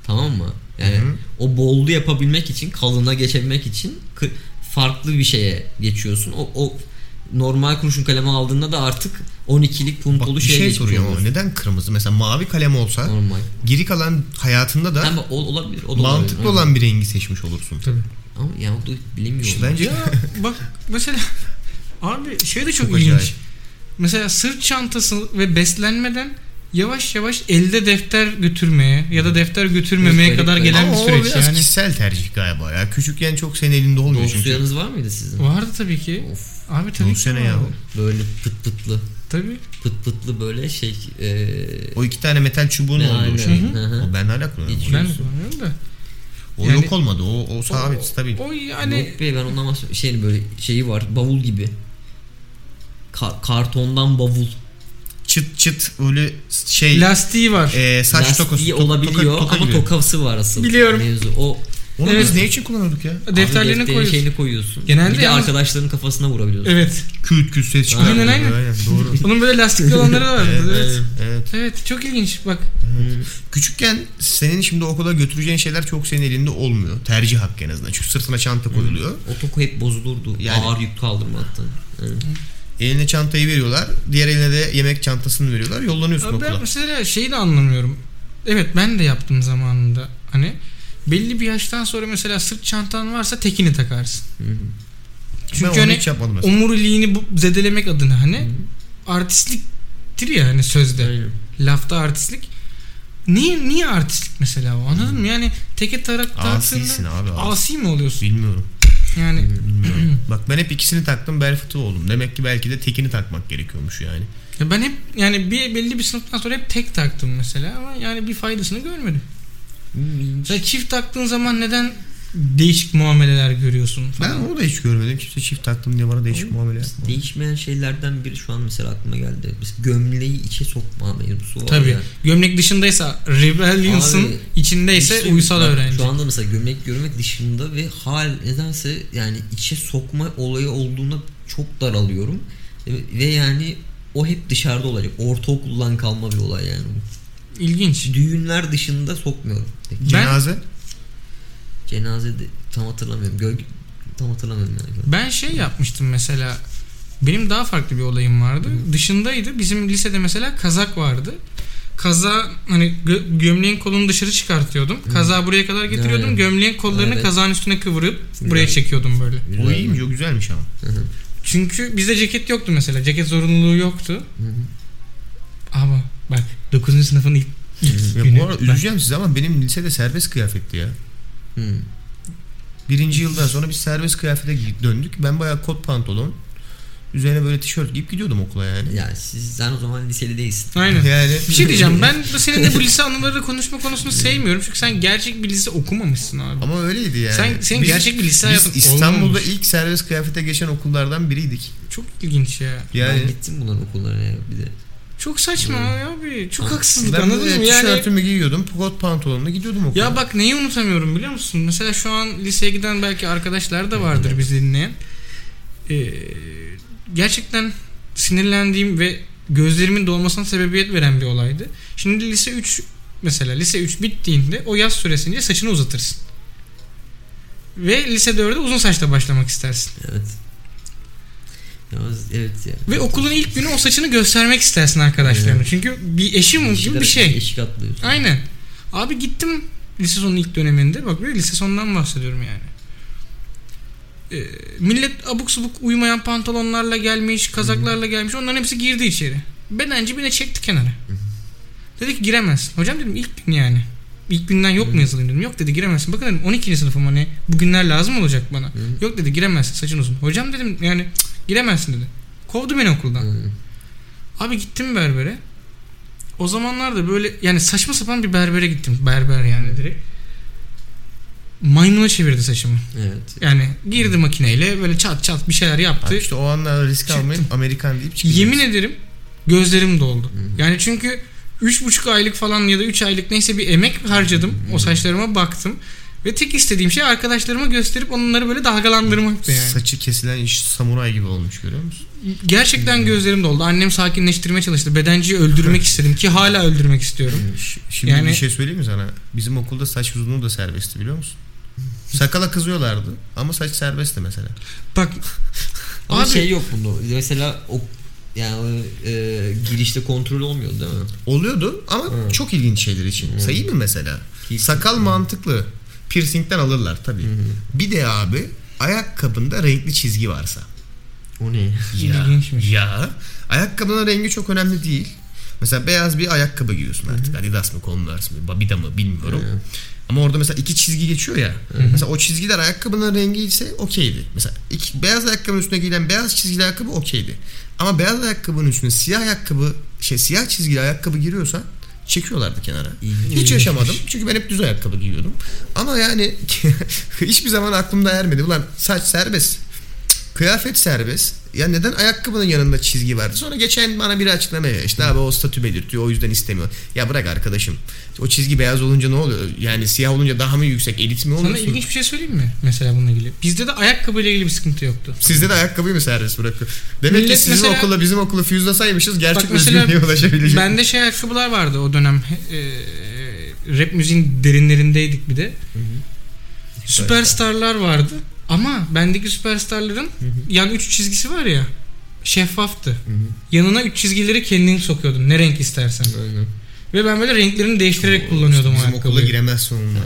Tamam mı? Yani Hı hı. o boldu yapabilmek için, kalına geçebilmek için farklı bir şeye geçiyorsun. O, o normal kurşun kalemi aldığında da artık 12'lik Bak puntolu bir şeye şey soruyorum ama neden kırmızı? Mesela mavi kalem olsa Normal. geri kalan hayatında da Ama ol- olabilir. O da mantıklı olabilir. olan bir rengi seçmiş olursun. Tabii. Ama ya o da bilinmiyor. İşte bence Ya (laughs) bak mesela abi şey de çok, Çok ilginç. acayip. Mesela sırt çantası ve beslenmeden yavaş yavaş elde defter götürmeye ya da defter götürmemeye Evet, kadar gelen ama bir o süreç biraz yani. kişisel tercih galiba ya. Küçükken çok senin elinde olmuyor çünkü. Dosyanız var mıydı sizin? Vardı tabii ki. Of Abi tabii Bu ki sene vardı. ya. böyle pıt pıtlı Tabii. pıt pıtlı böyle şey e, O iki tane metal çubuğun ne olduğu şey. Hı hı. O ben hala kullanıyorum. Ben kullanıyorum da. O Yani- yok olmadı. O, o sabit, O- stabil. O yani Yok be ben ondan bahsediyorum. Şeyin böyle şeyi var bavul gibi. Ka- kartondan bavul. Çıt çıt öyle şey lastiği var. e, saç Lastiği tokası. to- olabiliyor toka- toka ama gibi. tokası var asıl. Biliyorum. Mevzu. O Onu Evet. biz ne için kullanıyorduk ya? Abi Defterlerini koyuyorsun. şeyini koyuyorsun. Genelde bir de yalnız- arkadaşların kafasına vurabiliyorsun. Evet. Küt küt ses çıkıyor. Aynen, aynen. Doğru. (laughs) Onun böyle lastikli olanları vardı. Evet, evet. evet. Evet çok ilginç bak. Hmm. Küçükken senin şimdi okula götüreceğin şeyler çok senin elinde olmuyor. Tercih hakkı en azından. Çünkü sırtına çanta koyuluyor. O toku hep bozulurdu. Yani- Ağır yük kaldırmaktan. Evet. Eline çantayı veriyorlar. Diğer eline de yemek çantasını veriyorlar. Yollanıyorsun Abi ben okula. mesela şeyi de anlamıyorum. Evet ben de yaptım zamanında. Hani belli bir yaştan sonra mesela sırt çantan varsa tekini takarsın. Hı hı. ben Çünkü onu hani hiç yapmadım mesela. omuriliğini bu zedelemek adına hani artistliktir ya hani sözde. Aynen. Lafta artistlik. Niye niye artistlik mesela o anladın mı? Yani teke tarak Asisin taktığında abi. Asi. asi mi oluyorsun? Bilmiyorum. Yani. (clears throat) Bak ben hep ikisini taktım fıtığı oldum. Demek ki belki de tekini takmak gerekiyormuş yani. ya ben hep yani bir belli bir sınıftan sonra hep tek taktım mesela ama yani bir faydasını görmedim. Hmm. Sen çift taktığın zaman neden değişik muameleler görüyorsun Ben falan? onu da hiç görmedim. Kimse çift taktım diye bana değişik muamele yapmadı. Değişmeyen şeylerden biri şu an mesela aklıma geldi. Biz gömleği içe sokma mevzusu var Tabii. ya. Gömlek dışındaysa rebellions'ın içindeyse İşte uysal bak, öğrenci. Şu anda mesela gömlek görmek dışında ve hal nedense yani içe sokma olayı olduğunda çok daralıyorum. Ve, ve yani o hep dışarıda olacak. Ortaokuldan kalma bir olay yani. İlginç. Düğünler dışında sokmuyorum. Peki. Ben- Cenaze. Cenazede tam hatırlamıyorum. Gölge tam hatırlamıyorum yani. Ben şey yapmıştım mesela. Benim daha farklı bir olayım vardı. Dışındaydı. Bizim lisede mesela kazak vardı. Kaza hani gö- gömleğin kolunu dışarı çıkartıyordum. Kaza buraya kadar getiriyordum. Evet. Gömleğin kollarını Evet. kazağın üstüne kıvırıp Güzel. buraya çekiyordum böyle. O Güzel. iyiymiş o güzelmiş ama. Hı hı. Çünkü bizde ceket yoktu mesela. Ceket zorunluluğu yoktu. Hı hı. Ama bak 9. sınıfın ilk, ilk Ya günü. bu arada Ben- üzeceğim sizi ama benim lisede serbest kıyafetti ya. Hı. Birinci yıldan sonra biz serbest kıyafete döndük. Ben bayağı kot pantolon. Üzerine böyle tişört giyip gidiyordum okula yani. Ya siz sen o zaman liseli değilsin. Aynen. Yani Bir şey diyeceğim. Ben de seninle bu lise anıları konuşma konusunu sevmiyorum. Çünkü sen gerçek bir lise okumamışsın abi. Ama öyleydi yani. Sen- senin Biz- gerçek bir lise biz hayatın İstanbul'da olmamış. ilk serbest kıyafete geçen okullardan biriydik. Çok ilginç ya. Yani Ben gittim bunların okullarına ya bir de. Çok saçma abi. Çok Ha. haksızlık ben anladın mı? Yani tişörtümü giyiyordum, kot pantolonumla gidiyordum okula. ya bak neyi unutamıyorum biliyor musun? Mesela şu an liseye giden belki arkadaşlar da vardır bizi dinleyen. Ee, gerçekten sinirlendiğim ve gözlerimin dolmasına sebebiyet veren bir olaydı. Şimdi lise 3 mesela lise 3 bittiğinde o yaz süresince saçını uzatırsın. Ve lise 4'e uzun saçla başlamak istersin. Evet. Evet ya. Ve okulun ilk günü o saçını göstermek istersin arkadaşlarına. Evet. Çünkü bir eşim gibi bir şey. Eşik atlıyorsun. Aynen. Abi gittim lise sonu ilk döneminde. Bak böyle lise sonundan bahsediyorum yani. Ee, millet abuk subuk uymayan pantolonlarla gelmiş, kazaklarla gelmiş. Onların hepsi girdi içeri. Bedenci beni çekti kenara. Dedi ki giremezsin. Hocam dedim ilk gün yani. İlk günden yok mu yazılayım dedim. Yok dedi giremezsin. Bakın dedim 12. sınıfım hani bugünler lazım olacak bana. Yok dedi giremezsin saçın uzun. Hocam dedim yani "Cık, giremezsin dedi. Kovdu beni okuldan. Hı. Abi gittim berbere. O zamanlarda böyle yani saçma sapan bir berbere gittim. Berber yani direkt. Maymuna çevirdi saçımı. Evet. Yani girdi makineyle böyle çat çat bir şeyler yaptı. Abi işte o anlar risk Çıktım. almayıp Amerikan deyip çıkacaksın. Yemin ederim gözlerim doldu. Yani çünkü üç buçuk aylık falan ya da 3 aylık neyse bir emek harcadım. O saçlarıma baktım. Ve tek istediğim şey arkadaşlarıma gösterip onları böyle dalgalandırmaktı yani. Saçı kesilen iş samuray gibi olmuş görüyor musun? Gerçekten gözlerim doldu. Annem sakinleştirmeye çalıştı. Bedenciyi öldürmek (laughs) istedim ki hala öldürmek istiyorum. Ş- Şimdi Yani- bir şey söyleyeyim mi sana? Bizim okulda saç uzunluğu da serbestti biliyor musun? Sakala kızıyorlardı ama saç serbestti mesela. Bak (laughs) Ama Abi- şey yok bunda. Mesela o yani e, girişte kontrol olmuyor değil mi? Oluyordu ama Hı. çok ilginç şeyler için. Sayayım mı mesela? Kesin. Sakal mantıklı. Piercing'den alırlar tabii. Bir de abi ayakkabında renkli çizgi varsa. O ne? İlginçmiş. Ya. Ayakkabının rengi çok önemli değil. Mesela beyaz bir ayakkabı giyiyorsun artık. Adidas mı, Converse mi, Babida mı bilmiyorum. Hı. Ama orada mesela iki çizgi geçiyor ya. Mesela o çizgiler ayakkabının rengi ise okeydi. Mesela iki, beyaz ayakkabının üstüne giyilen beyaz çizgili ayakkabı okeydi. Ama beyaz ayakkabının üstüne siyah ayakkabı, şey siyah çizgili ayakkabı giriyorsa çekiyorlardı kenara. Hiç yaşamadım. Çünkü ben hep düz ayakkabı giyiyordum. Ama yani (laughs) hiçbir zaman aklımda ermedi. Ulan saç serbest. Kıyafet serbest. Ya neden ayakkabının yanında çizgi vardı? Sonra geçen bana biri açıklama yapıyor. İşte abi o statü belirtiyor o yüzden istemiyor. Ya bırak arkadaşım. O çizgi beyaz olunca ne oluyor? Yani siyah olunca daha mı yüksek? Elit mi sana oluyorsun? ilginç bir şey söyleyeyim mi? Mesela bununla ilgili. Bizde de ayakkabı ile ilgili bir sıkıntı yoktu. Sizde de ayakkabıyı mı serbest bırakıyor? Demek Millet ki sizin mesela- okula bizim okulu füzlasaymışız gerçek özgürlüğe ulaşabilecek. Bende şey ayakkabılar vardı o dönem. E, rap müziğin derinlerindeydik bir de. Süperstarlar vardı. Ama bendeki süperstarların yan üç çizgisi var ya şeffaftı. Yanına üç çizgileri kendin sokuyordun. Ne renk istersen. Aynen. Ve ben böyle renklerini değiştirerek kullanıyordum o Bizim okula ayakkabıyı. giremezsin onunla.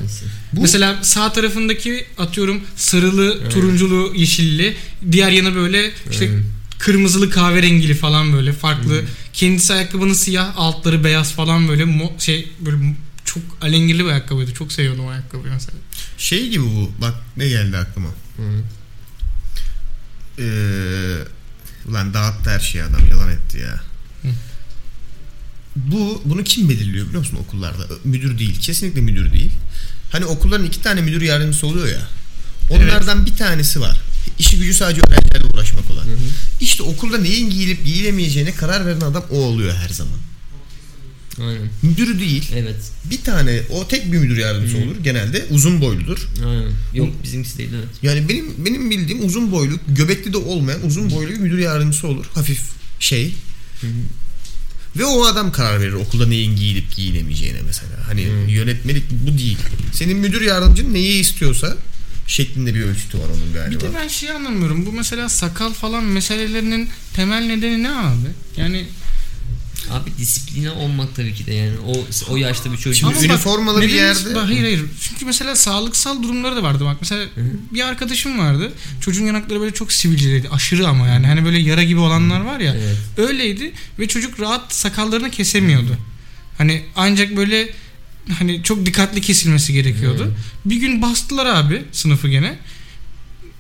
Bu- Mesela sağ tarafındaki atıyorum sarılı, turunculu, yeşilli. Diğer yanı böyle işte Aynen. kırmızılı, kahverengili falan böyle farklı. Kendisi ayakkabının siyah, altları beyaz falan böyle mo- şey böyle çok alengirli bir ayakkabıydı. Çok seviyordum o ayakkabıyı mesela. Şey gibi bu. Bak ne geldi aklıma. Hı. Ee, ulan dağıttı her şeyi adam yalan etti ya. Hı. Bu bunu kim belirliyor biliyor musun okullarda? Müdür değil. Kesinlikle müdür değil. Hani okulların iki tane müdür yardımcısı oluyor ya. Onlardan bir tanesi var. İşi gücü sadece öğrencilerle uğraşmak olan. İşte okulda neyin giyilip giyilemeyeceğine karar veren adam o oluyor her zaman. Aynen. Müdür değil. Evet. Bir tane o tek bir müdür yardımcısı olur. Genelde uzun boyludur. Aynen. Yok bizimkisi değil evet. Yani benim benim bildiğim uzun boylu, göbekli de olmayan uzun boylu bir müdür yardımcısı olur. Hafif şey. Ve o adam karar verir okulda neyin giyilip giyilemeyeceğine mesela. Hani yönetmelik bu değil. Senin müdür yardımcın neyi istiyorsa şeklinde bir ölçütü var onun Bir galiba. de ben şey anlamıyorum. Bu mesela sakal falan meselelerinin temel nedeni ne abi? Yani Abi disipline olmak tabii ki de yani o o yaşta bir çocuk. Şimdi Ama bak, üniformalı bir yerde- Bak, hayır hayır. Çünkü mesela sağlıksal durumları da vardı. Bak mesela bir arkadaşım vardı. Çocuğun yanakları böyle çok sivilceliydi. Aşırı ama yani. Hani böyle yara gibi olanlar var ya. Evet. Öyleydi ve çocuk rahat sakallarını kesemiyordu. Hani ancak böyle hani çok dikkatli kesilmesi gerekiyordu. Bir gün bastılar abi sınıfı gene.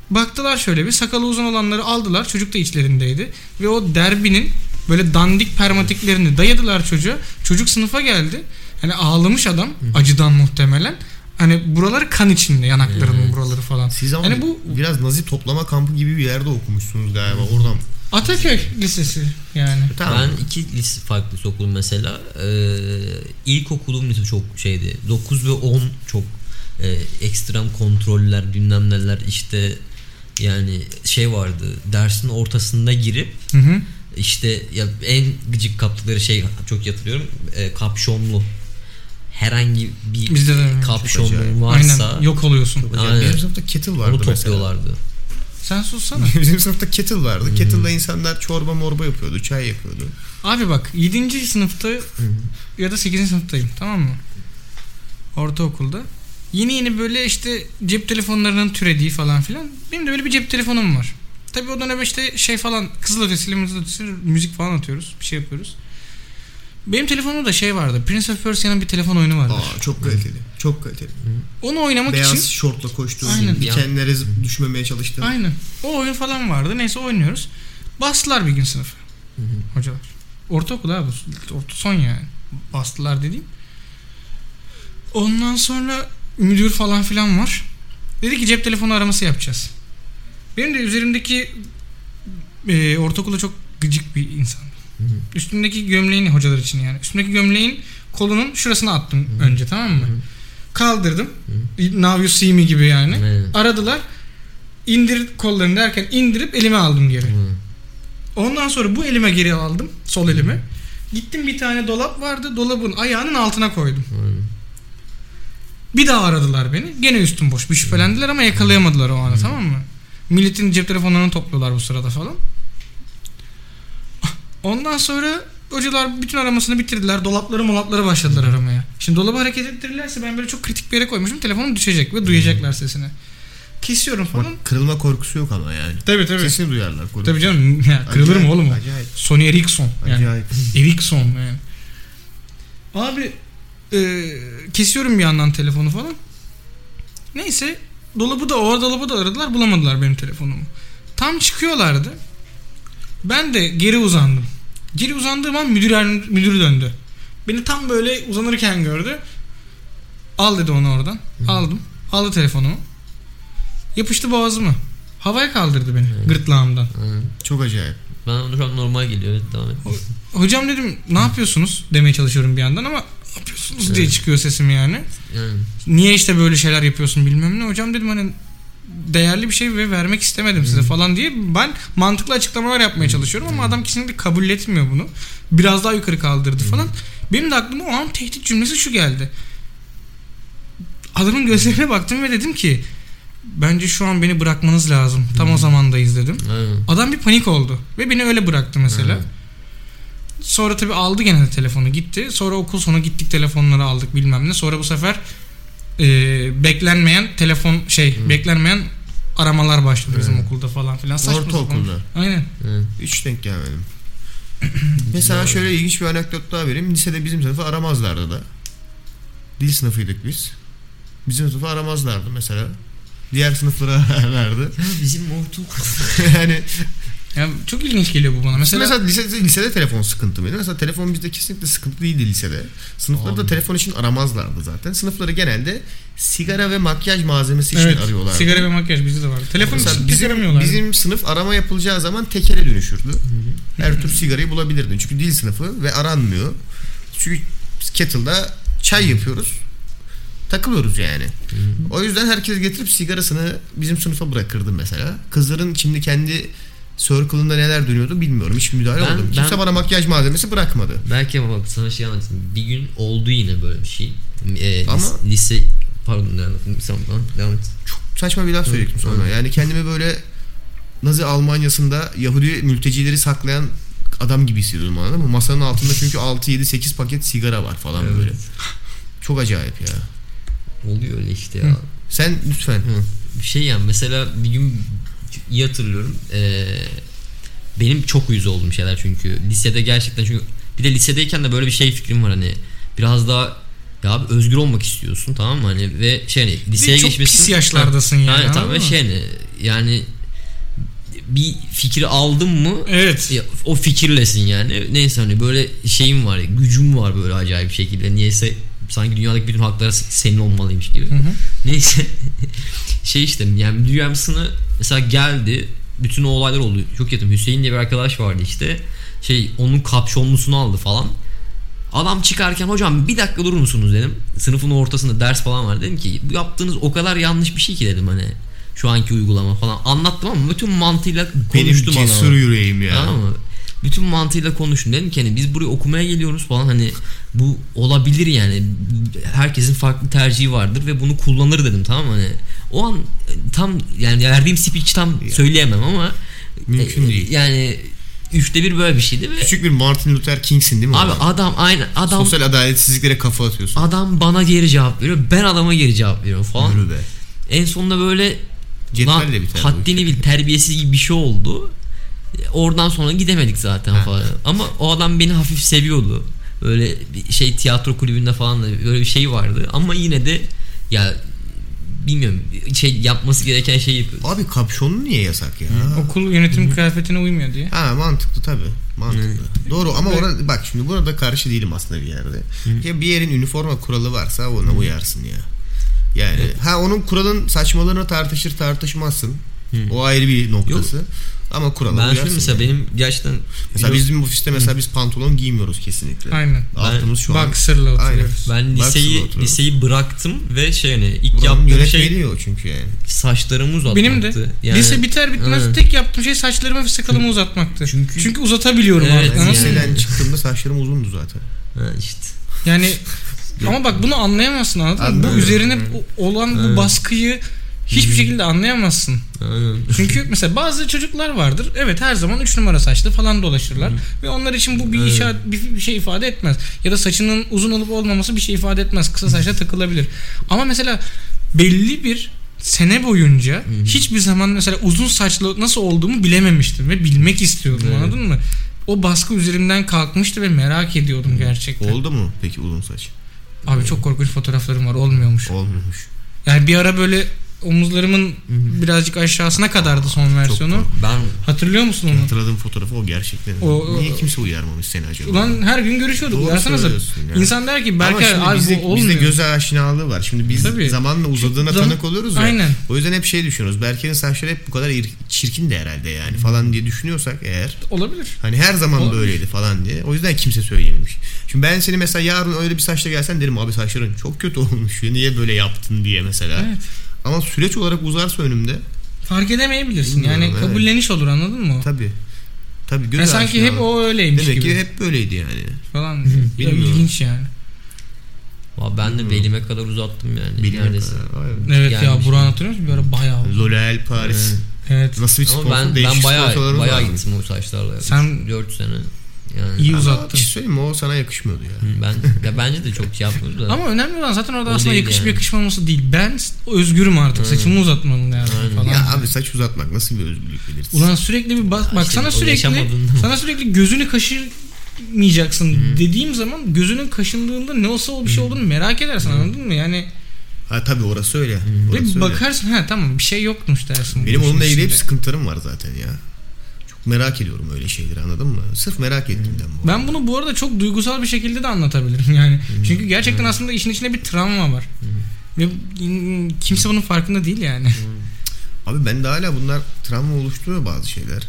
Baktılar şöyle bir sakalı uzun olanları aldılar. Çocuk da içlerindeydi. Ve o derbinin böyle dandik permatiklerini dayadılar çocuğa. Çocuk sınıfa geldi. Hani ağlamış adam acıdan muhtemelen. Hani buraları kan içinde yanaklarının buraları falan. Siz ama Hani bu biraz nazi toplama kampı gibi bir yerde okumuşsunuz galiba oradan. Ataköy Lisesi yani. Tamam. Ben iki lise farklı okudum mesela. Ee, ilkokulum lise çok şeydi. 9 ve 10 çok e, ekstrem kontroller bilmem neler işte yani şey vardı dersin ortasında girip Hı hı. İşte ya en gıcık kaptıkları şey çok iyi hatırlıyorum e, kapşonlu herhangi bir Bizde de öyle. kapşonlu varsa Aynen yok oluyorsun. Aynen. Bizim sınıfta kettle vardı onu mesela. topluyorlardı. Sen sussana. (laughs) Bizim sınıfta kettle vardı. Kettle'da insanlar çorba morba yapıyordu, çay yapıyordu. Abi bak 7. sınıfta ya da 8. sınıftayım tamam mı? Ortaokulda. Yeni yeni böyle işte cep telefonlarının türediği falan filan. Benim de böyle bir cep telefonum var. Tabii o dönem işte şey falan kızılötesi, mızılötesi, müzik falan atıyoruz. Bir şey yapıyoruz. Benim telefonumda da şey vardı. Prince of Persia'nın bir telefon oyunu vardı. Aa, çok kaliteli. Çok kaliteli. Onu oynamak Beyaz için şortla koştuğu, Aynen. dikenlere düşmemeye çalıştığı. Aynen. O oyun falan vardı. Neyse oynuyoruz. Bastılar bir gün sınıfı. Hocalar. Ortaokul abi. Orta son yani. Bastılar dediğim. Ondan sonra müdür falan filan var. Dedi ki cep telefonu araması yapacağız. Benim de üzerimdeki e, ortaokulda çok gıcık bir insan. Üstündeki gömleğini hocalar için yani. Üstündeki gömleğin kolunun şurasına attım önce tamam mı? Kaldırdım. Now you see me gibi yani. Evet. Aradılar. İndir kollarını derken indirip elime aldım geri. Hı. Ondan sonra bu elime geri aldım. Sol elime. Gittim bir tane dolap vardı. Dolabın ayağının altına koydum. Hı. Bir daha aradılar beni. Gene üstüm boş. Bir şüphelendiler ama yakalayamadılar o anda tamam mı? Milletin cep telefonlarını topluyorlar bu sırada falan. Ondan sonra hocalar bütün aramasını bitirdiler. Dolapları molapları başladılar aramaya. Şimdi dolabı hareket ettirirlerse ben böyle çok kritik bir yere koymuşum. Telefonum düşecek ve duyacaklar sesini. Kesiyorum falan. Bak, kırılma korkusu yok ama yani. Tabii tabii. Sesini duyarlar. korkusu. Tabii canım. Ya, kırılır mı oğlum? Acayip. Sony Ericsson. Yani. Acayip. Ericsson yani. Abi e, kesiyorum bir yandan telefonu falan. Neyse dolabı da o dolabı da aradılar bulamadılar benim telefonumu. Tam çıkıyorlardı. Ben de geri uzandım. Geri uzandığım an müdür, müdür döndü. Beni tam böyle uzanırken gördü. Al dedi onu oradan. Aldım. Aldı telefonumu. Yapıştı boğazımı. Havaya kaldırdı beni gırtlağımdan. Hı. Çok acayip. Bana şu an normal geliyor. Evet devam et. Hocam dedim ne yapıyorsunuz demeye çalışıyorum bir yandan ama yapıyorsunuz diye Evet. çıkıyor sesim yani. Yani. Niye işte böyle şeyler yapıyorsun bilmem ne. Hocam dedim hani değerli bir şey ve vermek istemedim size falan diye ben mantıklı açıklamalar yapmaya çalışıyorum ama adam kesinlikle kabul etmiyor bunu. Biraz daha yukarı kaldırdı falan. Benim de aklıma o an tehdit cümlesi şu geldi. Adamın gözlerine baktım ve dedim ki bence şu an beni bırakmanız lazım. Tam o zamandayız dedim. Hı. Adam bir panik oldu ve beni öyle bıraktı mesela. Hı. Sonra tabii aldı gene de telefonu gitti. Sonra okul sonu gittik telefonları aldık bilmem ne. Sonra bu sefer e, beklenmeyen telefon şey beklenmeyen aramalar başladı bizim Evet. okulda falan filan. Saçma sapan. Ortaokulda. Aynen. Hı. Hiç denk gelmedim. (clears throat) Mesela şöyle ilginç bir anekdot daha vereyim. Lisede bizim sınıfı aramazlardı da. Dil sınıfıydık biz. Bizim sınıfı aramazlardı mesela. Diğer sınıfları ararlardı. (laughs) Ya bizim ortaokul. (laughs) yani Ya çok ilginç geliyor bu bana. mesela, Mesela, lisede, lisede telefon sıkıntı mıydı? Mesela telefon bizde kesinlikle sıkıntı değildi lisede. Sınıflarda telefon için aramazlardı zaten. Sınıfları genelde sigara ve makyaj malzemesi için evet, arıyorlardı. sigara ve makyaj bizde de var. Telefon Mesela için bizim, bizim sınıf arama yapılacağı zaman tekere dönüşürdü. Her tür sigarayı bulabilirdin. Çünkü dil sınıfı ve aranmıyor. Çünkü kettle'da çay yapıyoruz. Takılıyoruz yani. O yüzden herkes getirip sigarasını bizim sınıfa bırakırdı mesela. Kızların şimdi kendi circle'ında neler dönüyordu bilmiyorum. Hiç müdahale Ben- olmadım. Kimse ben- bana makyaj malzemesi bırakmadı. Belki ama bak sana şey anlatayım. Bir gün oldu yine böyle bir şey. Ee, Ama- lis- lise pardon sen devam et. Saçma bir laf söyleyecektim sonra. Yani kendimi böyle Nazi Almanya'sında Yahudi mültecileri saklayan adam gibi hissediyordum anladın mı? Masanın altında çünkü 6 7 8 paket sigara var falan Evet. böyle. Çok acayip ya. Oluyor öyle işte ya. Sen lütfen. Bir şey yani mesela bir gün iyi hatırlıyorum. Ee, benim çok uyuz olduğum şeyler çünkü lisede gerçekten çünkü bir de lisedeyken de böyle bir şey fikrim var hani biraz daha ya abi özgür olmak istiyorsun tamam mı hani ve şey hani liseye çok geçmesin. pis yaşlardasın yani, Aynen, tamam ve şey hani yani bir fikri aldın mı Evet. ya, o fikirlesin yani. Neyse hani böyle şeyim var, gücüm var böyle acayip şekilde. Niyeyse sanki dünyadaki bütün haklar senin olmalıymış gibi. Hı hı. Neyse (laughs) şey işte yani müdür yardımcısını mesela geldi bütün o olaylar oldu çok yakın Hüseyin diye bir arkadaş vardı işte şey onun kapşonlusunu aldı falan adam çıkarken hocam bir dakika durur musunuz dedim sınıfın ortasında ders falan var dedim ki yaptığınız o kadar yanlış bir şey ki dedim hani şu anki uygulama falan anlattım ama bütün mantığıyla Benim konuştum cesur adama. yüreğim ya. Tamam mı? Bütün mantığıyla konuştum. Dedim ki hani biz buraya okumaya geliyoruz falan hani bu olabilir yani. Herkesin farklı tercihi vardır ve bunu kullanır dedim tamam mı? Hani o an tam yani verdiğim speech tam söyleyemem ama Mümkün e, değil. Yani üçte bir böyle bir şeydi ve Küçük bir Martin Luther King'sin değil mi? abi adam? adam aynı adam Sosyal adaletsizliklere kafa atıyorsun. adam bana geri cevap veriyor. Ben adama geri cevap veriyorum falan. Yürü be. En sonunda böyle Cetvelle biter haddini bil terbiyesiz gibi bir şey oldu. Oradan sonra gidemedik zaten Ha. falan. Ama o adam beni hafif seviyordu. Böyle bir şey tiyatro kulübünde falan da böyle bir şey vardı. Ama yine de ya bilmiyorum şey yapması gereken şey yapıyor. Abi kapşonlu niye yasak ya? Okul yönetim kıyafetine uymuyor diye. Ha mantıklı tabi. Mantıklı. Doğru ama orada bak şimdi burada karşı değilim aslında bir yerde. Ya bir yerin üniforma kuralı varsa ona uyarsın ya. Yani ha onun kuralın saçmalığını tartışır tartışmazsın. O ayrı bir noktası. Ama kurala Ben şöyle mesela yani. benim gerçekten Mesela bizim ofiste mesela biz pantolon giymiyoruz kesinlikle. Aynen. Altımız şu an. Boxer'la Aynen. oturuyoruz. ben Boxer'la liseyi oturuyorum. liseyi bıraktım ve şey hani ilk Buranın yaptığım yönetmeliği şey o çünkü yani. saçlarımı uzatmaktı. Benim de. Yani, Lise biter bitmez Evet. tek yaptığım şey saçlarımı ve sakalımı uzatmaktı. Çünkü- Çünkü uzatabiliyorum Evet, artık. anladın mı? Liseden çıktığımda saçlarım uzundu zaten. Ha, işte. Yani (laughs) ama bak bunu anlayamazsın anladın mı? Bu üzerine o- olan bu Evet. baskıyı hiçbir şekilde anlayamazsın. Aynen. Çünkü (laughs) mesela bazı çocuklar vardır. Evet her zaman 3 numara saçlı falan dolaşırlar. Ve onlar için bu bir, Evet. işaret, bir, bir şey ifade etmez. Ya da saçının uzun olup olmaması bir şey ifade etmez. Kısa saçla takılabilir. Ama mesela belli bir sene boyunca hiçbir zaman mesela uzun saçlı nasıl olduğumu bilememiştim ve bilmek istiyordum Evet. anladın mı? O baskı üzerimden kalkmıştı ve merak ediyordum gerçekten. Oldu mu peki uzun saç? Abi çok korkunç fotoğraflarım var olmuyormuş. Olmuyormuş. Yani bir ara böyle omuzlarımın birazcık aşağısına kadardı son versiyonu. Ben Hatırlıyor musun onu? Hatırladığım fotoğrafı o gerçekten. O- Niye kimse uyarmamış seni acaba? Ulan her gün görüşüyorduk. Doğru Uyarsanıza. söylüyorsun ya. İnsan der ki belki abi bizde, bu olmuyor. bizde göz aşinalığı var. Şimdi biz Tabii. zamanla uzadığına Zam- tanık oluyoruz ya. Aynen. O yüzden hep şey düşünüyoruz. Berke'nin saçları hep bu kadar ir- çirkin de herhalde yani falan diye düşünüyorsak eğer. Olabilir. Hani her zaman Olabilir. böyleydi falan diye. O yüzden kimse söyleyememiş. Şimdi ben seni mesela yarın öyle bir saçla gelsen derim abi saçların çok kötü olmuş. Niye böyle yaptın diye mesela. Evet. Ama süreç olarak uzarsa önümde Fark edemeyebilirsin. Bilmiyorum, yani evet. kabulleniş olur anladın mı? tabii. Tabii göz Yani sanki hep o öyleymiş Demek gibi. ki hep böyleydi yani. falan. Bilmiyorum. ilginç yani. Valla ben de belime kadar uzattım yani Bilmiyorum. neredeyse. Vay be. Evet ya. Burak'ı hatırlıyor musun? Bir ara bayağı oldu. L'Oreal Paris. Evet. Nasıl bir sponsor? Ama ben Değişik ben bayağı bayağı gittim o saçlarla. Sen- 4 sene. Yani İyi uzattın. Bir şey söyleyeyim mi? O sana yakışmıyordu ya. ben ya bence de çok şey yapmıyordu da. Ama önemli olan zaten orada O aslında değil yakışıp yani. yakışmaması değil. Ben özgürüm artık. Aynen. Saçımı uzatmam lazım Aynen. falan. Ya abi saç uzatmak nasıl bir özgürlük belirtisi? Ulan sürekli bir bak, bak işte sana o sürekli sana sürekli gözünü kaşırmayacaksın dediğim zaman gözünün kaşındığında ne olsa bir şey olduğunu merak edersin anladın mı? Yani Ha tabii orası öyle. ve Orası öyle. bakarsın ha tamam bir şey yokmuş dersin. Benim onunla ilgili hep içinde. sıkıntılarım var zaten ya. Merak ediyorum öyle şeyleri anladın mı? Sırf merak ettiğimden bu. Ben bunu bu arada çok duygusal bir şekilde de anlatabilirim (laughs) yani. Çünkü gerçekten aslında işin içinde bir travma var. Ve mm, kimse bunun farkında değil yani. Abi ben de hala bunlar travma oluşturuyor bazı şeyler.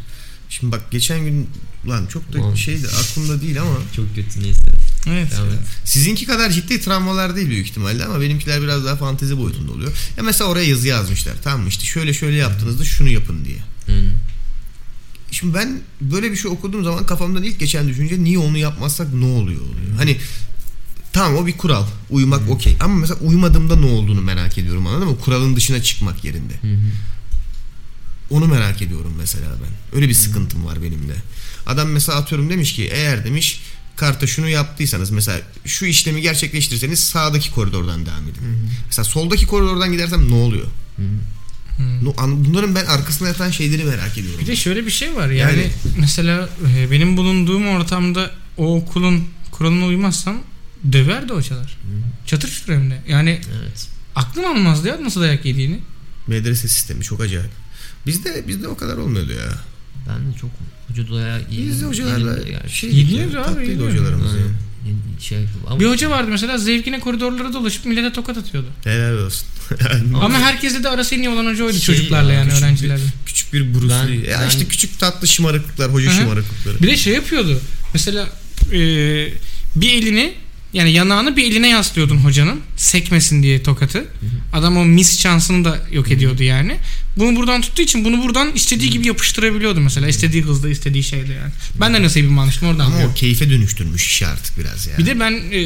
Şimdi bak geçen gün lan çok da Tamam. şeydi aklımda değil ama (laughs) çok kötü neyse. Evet. Et. sizinki kadar ciddi travmalar değil büyük ihtimalle ama benimkiler biraz daha fantezi boyutunda oluyor. Ya mesela oraya yazı yazmışlar tamam mı işte şöyle şöyle yaptığınızda şunu yapın diye. Hmm. Şimdi ben böyle bir şey okuduğum zaman kafamdan ilk geçen düşünce niye onu yapmazsak ne oluyor oluyor. Hani tamam o bir kural. Uyumak okey. Ama mesela uyumadığımda ne olduğunu merak ediyorum anladın mı? Kuralın dışına çıkmak yerinde. Hı hı. Onu merak ediyorum mesela ben. Öyle bir sıkıntım var benim de. Adam mesela atıyorum demiş ki eğer demiş karta şunu yaptıysanız mesela şu işlemi gerçekleştirirseniz sağdaki koridordan devam edin. Mesela soldaki koridordan gidersem ne oluyor? No- an- Bunların ben arkasında yatan şeyleri merak ediyorum. Bir de şöyle bir şey var yani, Yani- mesela e, benim bulunduğum ortamda o okulun kuralına uymazsam döverdi hocalar. Çatır çutur hem de. Yani Evet. aklım almazdı ya nasıl dayak yediğini. Medrese sistemi çok acayip. Bizde bizde o kadar olmuyordu ya. Ben de çok hoca doya iyi. Bizde hocalarla şey Yediniz abi, tatlıydı yediniz. hocalarımız yani. Şey, ama, Bir hoca vardı mesela zevkine koridorlara dolaşıp millete tokat atıyordu. Helal olsun. (laughs) Ama herkesle de arası en iyi olan hoca oydu Şey çocuklarla ya, yani küçük bir- öğrencilerle. küçük bir Bruce Ben- Lee. Ya ben- işte küçük tatlı şımarıklıklar, hoca Hı hı. şımarıklıkları. Bir de şey yapıyordu. Mesela e, bir elini yani yanağını bir eline yaslıyordun hocanın sekmesin diye tokatı. Adam o mis şansını da yok ediyordu yani. Bunu buradan tuttuğu için bunu buradan istediği gibi yapıştırabiliyordu mesela. istediği hızda istediği şeyde yani. Ben de nasibimi almıştım oradan. Ama biliyorum. o keyfe dönüştürmüş işi artık biraz ya. Bir de ben e,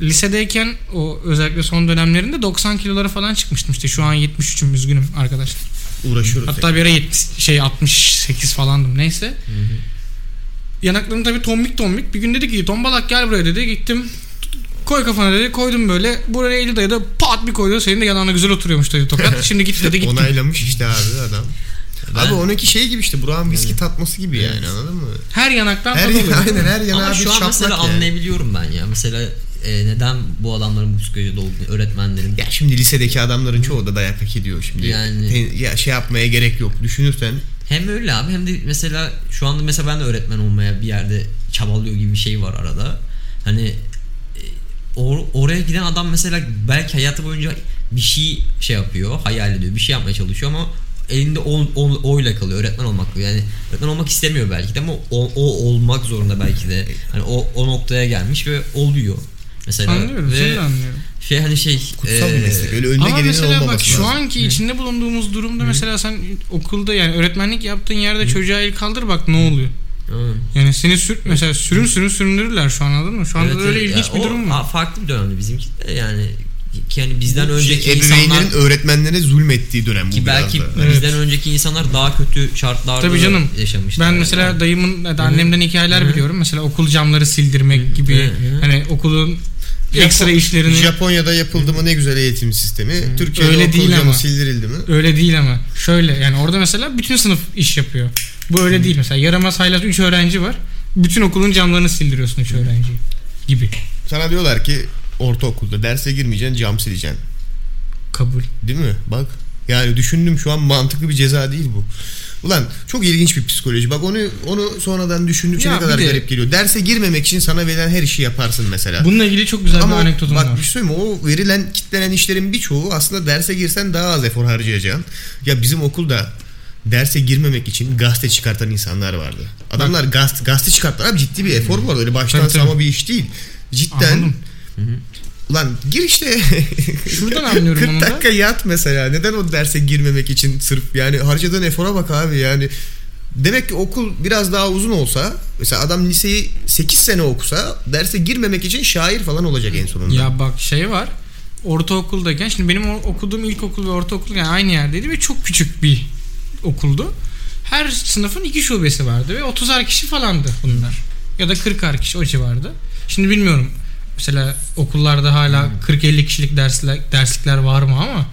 lisedeyken o özellikle son dönemlerinde 90 kilolara falan çıkmıştım işte. Şu an 73'üm üzgünüm arkadaşlar. uğraşıyoruz. Hatta bir ara 70, şey 68 falandım neyse. Yanaklarım tabii tombik tombik. Bir gün dedi ki tombalak gel buraya dedi. Gittim koy kafana dedi. Koydum böyle. Buraya eli dayadı. Pat bir koydu. Senin de yanağına güzel oturuyormuş dedi tokat. (laughs) Şimdi git dedi gittim. Onaylamış işte abi adam. Ben- Abi onunki şey gibi işte Burak'ın viski tatması gibi yani anladın mı? Her yanaktan Her tadı aynen her yana ama bir şu an şaplak mesela yani. anlayabiliyorum ben ya. Mesela e, neden bu adamların psikolojide olduğunu öğretmenlerin. Ya şimdi lisedeki adamların çoğu da dayak hak ediyor şimdi. Yani- Ten- ya şey yapmaya gerek yok. Düşünürsen Hem öyle abi hem de mesela şu anda mesela ben de öğretmen olmaya bir yerde çabalıyor gibi bir şey var arada. Hani or- oraya giden adam mesela belki hayatı boyunca bir şey şey yapıyor, hayal ediyor, bir şey yapmaya çalışıyor ama elinde o, o, oyla kalıyor. Öğretmen olmak yani öğretmen olmak istemiyor belki de ama o, o olmak zorunda belki de. Hani o, o noktaya gelmiş ve oluyor. Mesela Anlıyorum. ve de anlıyorum. şey hani şey Kutsal bir eee, meslek. Öyle önüne Ama gelenin mesela bak şu lazım. anki içinde bulunduğumuz durumda mesela sen okulda yani öğretmenlik yaptığın yerde çocuğa el kaldır bak ne oluyor. Hı. Yani seni sür mesela sürün sürün süründürürler şu an anladın mı? Şu anda Evet, öyle evet. ilginç Ya bir o durum var. Farklı bir dönemdi bizimki de yani ki yani bizden önceki şey, insanlar ebeveynlerin öğretmenlere zulmettiği dönem bu ki belki biraz da. Evet. bizden önceki insanlar daha kötü şartlarda Tabii canım. yaşamışlar. Ben yani. mesela dayımın ya da annemden hikayeler Hı. biliyorum. Mesela okul camları sildirmek gibi Hı, hı. hani okulun ekstra Japon- işlerini Japonya'da yapıldı mı ne güzel eğitim sistemi. Türkiye'de Öyle okul değil camı ama. sildirildi mi? öyle değil ama. Şöyle yani orada mesela bütün sınıf iş yapıyor. Bu öyle değil mesela. Yaramaz haylaz 3 öğrenci var. Bütün okulun camlarını sildiriyorsun 3 öğrenciyi gibi. Sana diyorlar ki ortaokulda derse girmeyeceksin cam sileceksin. Kabul. Değil mi? Bak yani düşündüm şu an mantıklı bir ceza değil bu. Ulan çok ilginç bir psikoloji. Bak onu onu sonradan düşündükçe ne kadar de- garip geliyor. Derse girmemek için sana verilen her işi yaparsın mesela. Bununla ilgili çok güzel Ama bir anekdotum bak var. bir şey söyleyeyim mi? O verilen kitlenen işlerin birçoğu aslında derse girsen daha az efor harcayacaksın. Ya bizim okulda derse girmemek için gazete çıkartan insanlar vardı. Adamlar gazete, gazete çıkarttılar abi ciddi bir efor arada. Öyle baştan Tabii, tabii. bir iş değil. Cidden Anladım. Ulan gir işte. (laughs) Şuradan anlıyorum 40 onu da. dakika yat mesela. Neden o derse girmemek için sırf yani harcadığın efora bak abi yani. Demek ki okul biraz daha uzun olsa mesela adam liseyi 8 sene okusa derse girmemek için şair falan olacak en sonunda. Ya bak şey var. Ortaokuldayken şimdi benim okuduğum ilkokul ve ortaokul yani aynı yerdeydi ve çok küçük bir okuldu. Her sınıfın iki şubesi vardı ve 30'ar kişi falandı bunlar. Ya da 40'ar kişi o civarda. Şimdi bilmiyorum. Mesela okullarda hala 40-50 kişilik dersler, derslikler var mı ama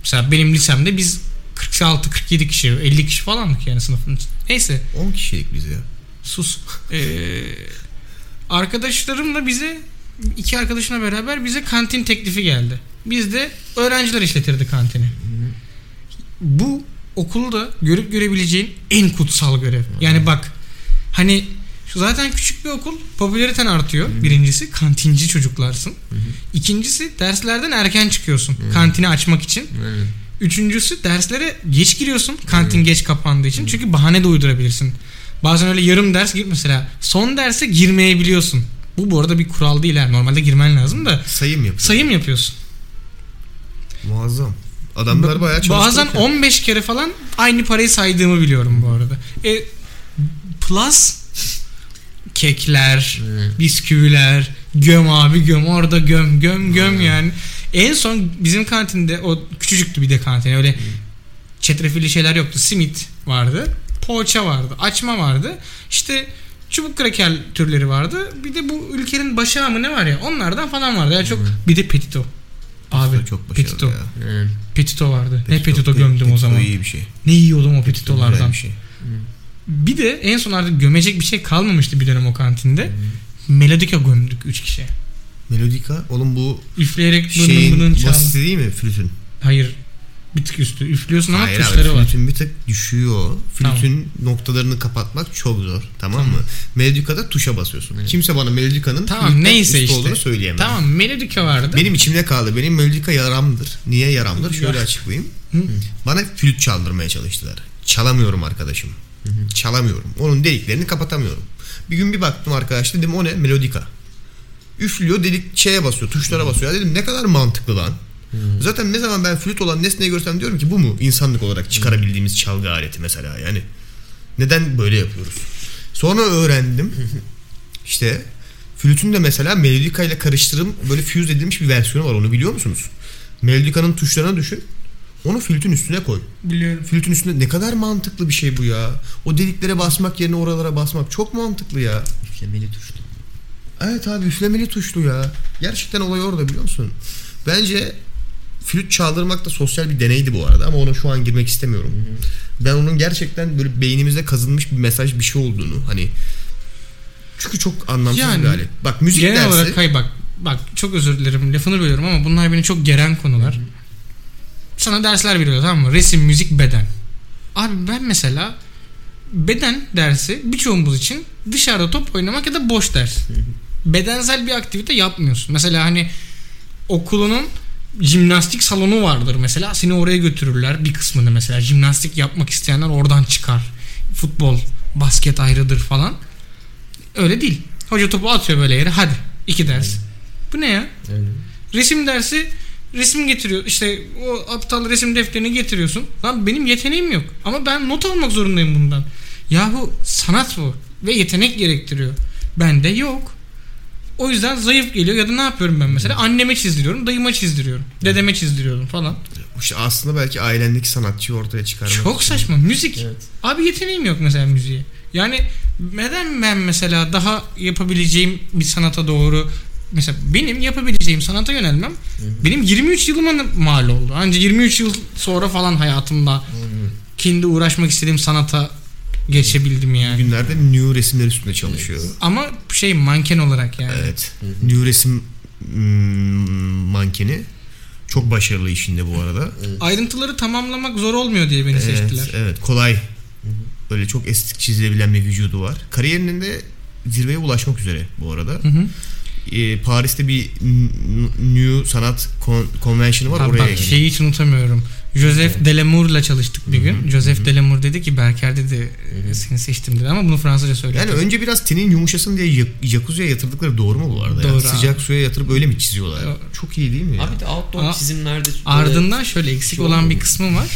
mesela benim lisemde biz 46-47 kişi 50 kişi falandık yani sınıfın içinde. Neyse 10 kişilik biz ya. sus. Ee, arkadaşlarımla bize iki arkadaşına beraber bize kantin teklifi geldi. Biz de öğrenciler işletirdi kantini. Bu okulda görüp görebileceğin en kutsal görev. Yani bak hani şu zaten küçük bir okul popülariten artıyor. Birincisi kantinci çocuklarsın. İkincisi derslerden erken çıkıyorsun kantini açmak için. Evet. Üçüncüsü derslere geç giriyorsun. Kantin geç kapandığı için. Çünkü bahane de uydurabilirsin. Bazen öyle yarım ders gir mesela. Son derse girmeyebiliyorsun. Bu bu arada bir kural değil. Yani. Normalde girmen lazım da Sayım yapıyor. sayım yapıyorsun. Muazzam. Adamlar bayağı çalıştı. Bazen 15 kere falan aynı parayı saydığımı biliyorum bu arada. E, plus kekler, Evet. bisküviler, göm abi göm orada göm göm göm yani. En son bizim kantinde o küçücüktü bir de kantin öyle çetrefilli şeyler yoktu. Simit vardı, poğaça vardı, açma vardı. İşte çubuk kraker türleri vardı. Bir de bu ülkenin başağı mı ne var ya onlardan falan vardı. Yani çok bir de petito. Abi çok başarılı petito. ya. Evet. Petito vardı. ne Petito- petito gömdüm o petito zaman. iyi bir şey. Ne yiyordum o petitolardan. bir şey. Bir de en son artık gömecek bir şey kalmamıştı bir dönem o kantinde. Melodika gömdük 3 kişi. Melodika oğlum bu Üfleyerek şeyin bının çal. basiti değil mi flütün? Hayır. Bir tık üstü. Üflüyorsun ama Hayır abi tuşları var. flütün bir tık düşüyor. Flütün noktalarını kapatmak çok zor. Tamam, mı? Melodikada tuşa basıyorsun. Kimse bana melodikanın Tamam neyse üstü işte. olduğunu söyleyemez. Tamam melodika vardı. Benim içimde kaldı. Benim melodika yaramdır. Niye yaramdır? Şöyle Ya. açıklayayım. Hı. Bana flüt çaldırmaya çalıştılar. Çalamıyorum arkadaşım. Çalamıyorum. Onun deliklerini kapatamıyorum. Bir gün bir baktım arkadaş dedim o ne? Melodika. Üflüyor delik şeye basıyor tuşlara basıyor. Ya dedim ne kadar mantıklı lan. Zaten ne zaman ben flüt olan nesneyi görsem diyorum ki bu mu insanlık olarak çıkarabildiğimiz çalgı aleti mesela yani. Neden böyle yapıyoruz? Sonra öğrendim. (laughs) İşte flütün de mesela melodika ile karıştırım böyle fuse edilmiş bir versiyonu var onu biliyor musunuz? Melodikanın tuşlarına düşün. Onu flütün üstüne koy. Biliyorum. Flütün üstünde ne kadar mantıklı bir şey bu ya. O deliklere basmak yerine oralara basmak çok mantıklı ya. Üflemeli tuştu. Evet abi üflemeli tuşlu ya. Gerçekten olay orada biliyor musun? Bence flüt çaldırmak da sosyal bir deneydi bu arada ama ona şu an girmek istemiyorum. Ben onun gerçekten böyle beynimizde kazınmış bir mesaj bir şey olduğunu hani çünkü çok anlamsız Yani bir alet. Bak müzik Genel dersi olarak hayır bak bak çok özür dilerim lafını bölüyorum ama bunlar beni çok geren konular. Sana dersler veriyor tamam mı? Resim, müzik, beden. Abi ben mesela beden dersi birçoğumuz için dışarıda top oynamak ya da boş ders. Bedensel bir aktivite yapmıyorsun. Mesela hani okulunun jimnastik salonu vardır mesela. Seni oraya götürürler bir kısmını mesela. Jimnastik yapmak isteyenler oradan çıkar. Futbol, basket ayrıdır falan. Öyle değil. Hoca topu atıyor böyle yere. Hadi iki ders. Bu ne ya? Öyle. Resim dersi resim getiriyor. İşte o aptal resim defterini getiriyorsun. Lan benim yeteneğim yok. Ama ben not almak zorundayım bundan. Yahu sanat bu. Ve yetenek gerektiriyor. Bende yok. O yüzden zayıf geliyor ya da ne yapıyorum ben mesela? Anneme çizdiriyorum, dayıma çizdiriyorum, dedeme çizdiriyorum falan. İşte aslında belki ailendeki sanatçıyı ortaya çıkarmak Çok için. saçma. Müzik. Evet. Abi yeteneğim yok mesela müziğe. Yani neden ben mesela daha yapabileceğim bir sanata doğru mesela benim yapabileceğim sanata yönelmem benim 23 yılıma mal oldu. Anca 23 yıl sonra falan hayatımda kendi uğraşmak istediğim sanata geçebildim yani. Günlerde new resimler üstünde çalışıyor. Ama şey manken olarak yani. Evet. New resim mm, mankeni. Çok başarılı işinde bu arada. Ayrıntıları tamamlamak zor olmuyor diye beni seçtiler. Evet, evet kolay. Böyle çok estetik çizilebilen bir vücudu var. Kariyerinin de zirveye ulaşmak üzere bu arada. Hı hı. Ee, Paris'te bir New Sanat Convention'ı var Abi oraya. bak şeyi hiç unutamıyorum. Joseph Delamour'la çalıştık bir gün. Joseph Delamour dedi ki Berker dedi seni seçtim dedi ama bunu Fransızca söyledi. Yani önce biraz tenin yumuşasın diye jacuzziye yatırdıkları doğru mu bu arada? ya? Doğru Sıcak suya yatırıp öyle mi çiziyorlar? Doğru. Çok iyi değil mi ya? Abi de outdoor Aa, çizimlerde Ardından şöyle eksik şey olan bir kısmı var.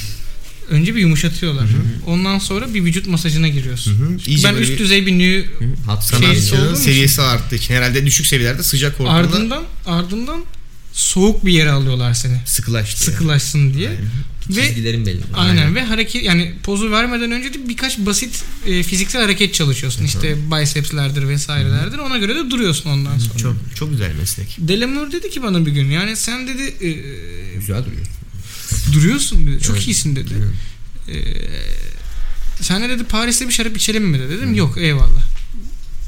Önce bir yumuşatıyorlar. Ondan sonra bir vücut masajına giriyorsun. Hı hı. İyice ben böyle üst düzey bir nü için- seviyesi arttığı için herhalde düşük seviyelerde sıcak ortamda ardından ardından soğuk bir yere alıyorlar seni. sıkılaştı. yani. Sıkılaşsın diye. Aynen. Ve Çizgilerin belli. Aynen. Aynen. ve hareket yani pozu vermeden önce de birkaç basit e, fiziksel hareket çalışıyorsun. İşte bicepslerdir vesairelerdir. Ona göre de duruyorsun ondan sonra. Çok çok güzel meslek. Delamour dedi ki bana bir gün yani sen dedi e, Güzel duruyor. duruyorsun dedi. Çok Evet. iyisin dedi. E, sen de dedi Paris'te bir şarap içelim mi dedi. Dedim yok eyvallah.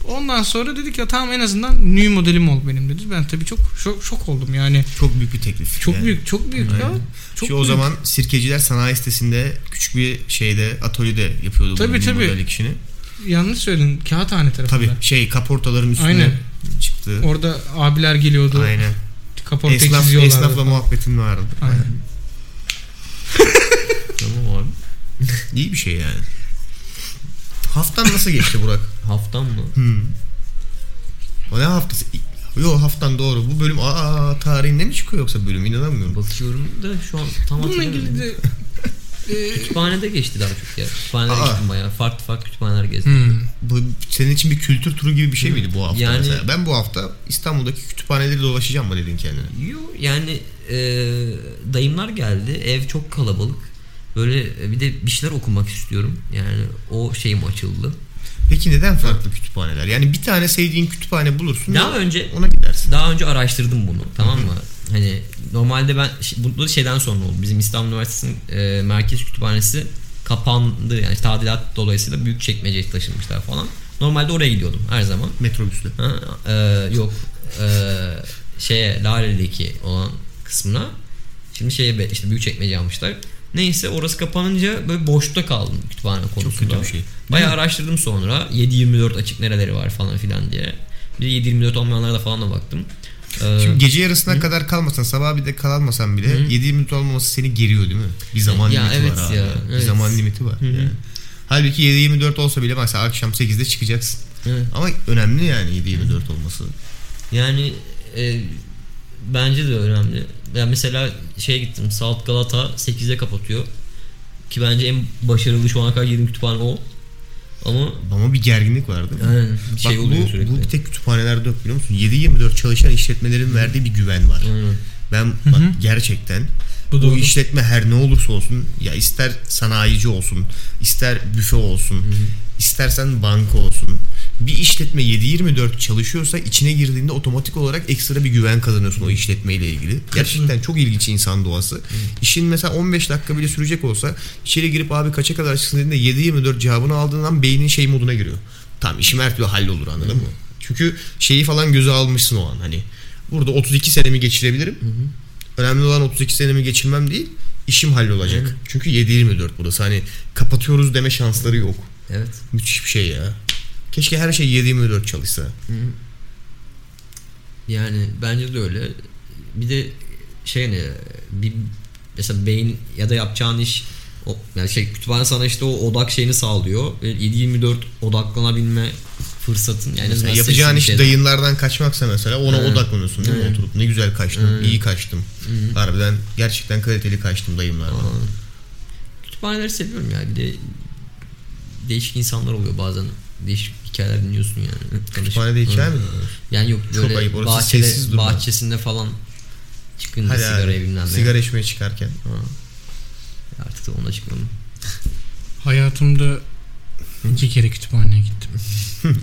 Ondan sonra dedik ya tamam en azından new modelim ol benim dedi. Ben tabii çok şok, şok oldum yani. Çok büyük bir teklif. Çok yani. büyük, çok büyük ya. Aynen. Çok Şu o büyük. zaman sirkeciler sanayi sitesinde küçük bir şeyde atölyede yapıyordu Tabii, bunun tabii. modellik işini. yanlış söyledin. Kağıthane tarafında. Tabii şey kaportaların üstüne Aynen. çıktı. Orada abiler geliyordu. Aynen. Kaporta Esnaf, çiziyorlardı. esnafla falan. muhabbetin vardı. Aynen. (laughs) Tamam abi. İyi bir şey yani. Haftan nasıl geçti Burak? Haftan mı? Hmm. O ne haftası? Yo haftan doğru. Bu bölüm aa tarihinde mi çıkıyor yoksa bölüm inanamıyorum. Bakıyorum da şu an tam Bununla ilgili de (laughs) e, Kütüphanede geçti daha çok ya. Kütüphanelere Aa. gittim bayağı. Farklı farklı kütüphaneler gezdim. hmm. Bu senin için bir kültür turu gibi bir şey miydi bu hafta Yani- mesela? Ben bu hafta İstanbul'daki kütüphaneleri dolaşacağım mı dedin kendine? Yo, yani e, dayımlar geldi. Ev çok kalabalık. Böyle e, bir de bir şeyler okumak istiyorum. Yani o şeyim açıldı. Peki neden farklı kütüphaneler? Yani bir tane sevdiğin kütüphane bulursun. Daha önce ona gidersin. daha önce araştırdım bunu tamam mı? Hani normalde ben bu da şeyden sonra oldu. Bizim İstanbul Üniversitesi'nin e, merkez kütüphanesi kapandı. Yani tadilat dolayısıyla büyük çekmeceye taşınmışlar falan. Normalde oraya gidiyordum her zaman. Metrobüsle. Ha, e, yok e, şeye Lale'deki olan kısmına şimdi şeye işte büyük çekmece almışlar. Neyse orası kapanınca böyle boşta kaldım kütüphane konusunda. kötü bir şey. Bayağı araştırdım sonra 7-24 açık nereleri var falan filan diye. Bir de 7-24 olmayanlara da falan da baktım. Ee, Şimdi gece yarısına kadar kalmasan sabah bir de kalmasan bile 7 minut olmaması seni geriyor değil mi? Bir zaman Ya limiti evet var abi. ya, Bir evet. zaman limiti var. yani. Halbuki 7-24 olsa bile mesela akşam 8'de çıkacaksın. evet. Ama önemli yani 7-24 olması. Yani e, bence de önemli. Ben mesela şeye gittim. Salt Galata 8'de kapatıyor. Ki bence en başarılı şu ana kadar girdiğim kütüphane o. Ama Ama bir gerginlik var değil mi? yani bir şey Bak oluyor bu, sürekli. bu bir tek kütüphanelerde yok biliyor musun? 7-24 çalışan işletmelerin verdiği bir güven var. Aynen. Ben bak gerçekten Bu bu, işletme her ne olursa olsun ya ister sanayici olsun, ister büfe olsun, istersen banka olsun. Bir işletme 7-24 çalışıyorsa içine girdiğinde otomatik olarak ekstra bir güven kazanıyorsun o işletmeyle ilgili. Gerçekten çok ilginç insan doğası. İşin mesela 15 dakika bile sürecek olsa içeri girip abi kaça kadar çıksın dediğinde 7-24 cevabını aldığın an beynin şey moduna giriyor. Tamam işim her türlü hallolur anladın mı? Çünkü şeyi falan göze almışsın o an hani. Burada 32 senemi geçirebilirim. Önemli olan 32 senemi geçirmem değil. işim hallolacak. Çünkü 7-24 burası. Hani kapatıyoruz deme şansları yok. Evet. Müthiş bir şey ya. Keşke her şey 7-24 çalışsa. Yani bence de öyle. Bir de şey ne bir mesela beyin ya da yapacağın iş o, yani şey kütüphane sana işte o odak şeyini sağlıyor. Ve 7-24 odaklanabilme fırsatın yani Yani yapacağın iş şeyden. dayınlardan kaçmaksa mesela ona Evet. odaklanıyorsun değil mi? Oturup ne güzel kaçtım, Evet. iyi kaçtım. Harbiden gerçekten kaliteli kaçtım dayımlardan. Aa. Kütüphaneleri seviyorum ya. Bir de değişik insanlar oluyor bazen. Değişik hikayeler dinliyorsun yani. Kütüphanede hikaye mi? Yani yok Çok böyle ayıp, orası bahçede, sessiz durma. bahçesinde falan çıkınca Hadi sigaraya abi, bilmem ne. Sigara içmeye çıkarken. Ha. Artık da ona çıkmadım. Hayatımda iki kere kütüphaneye gittim. (laughs)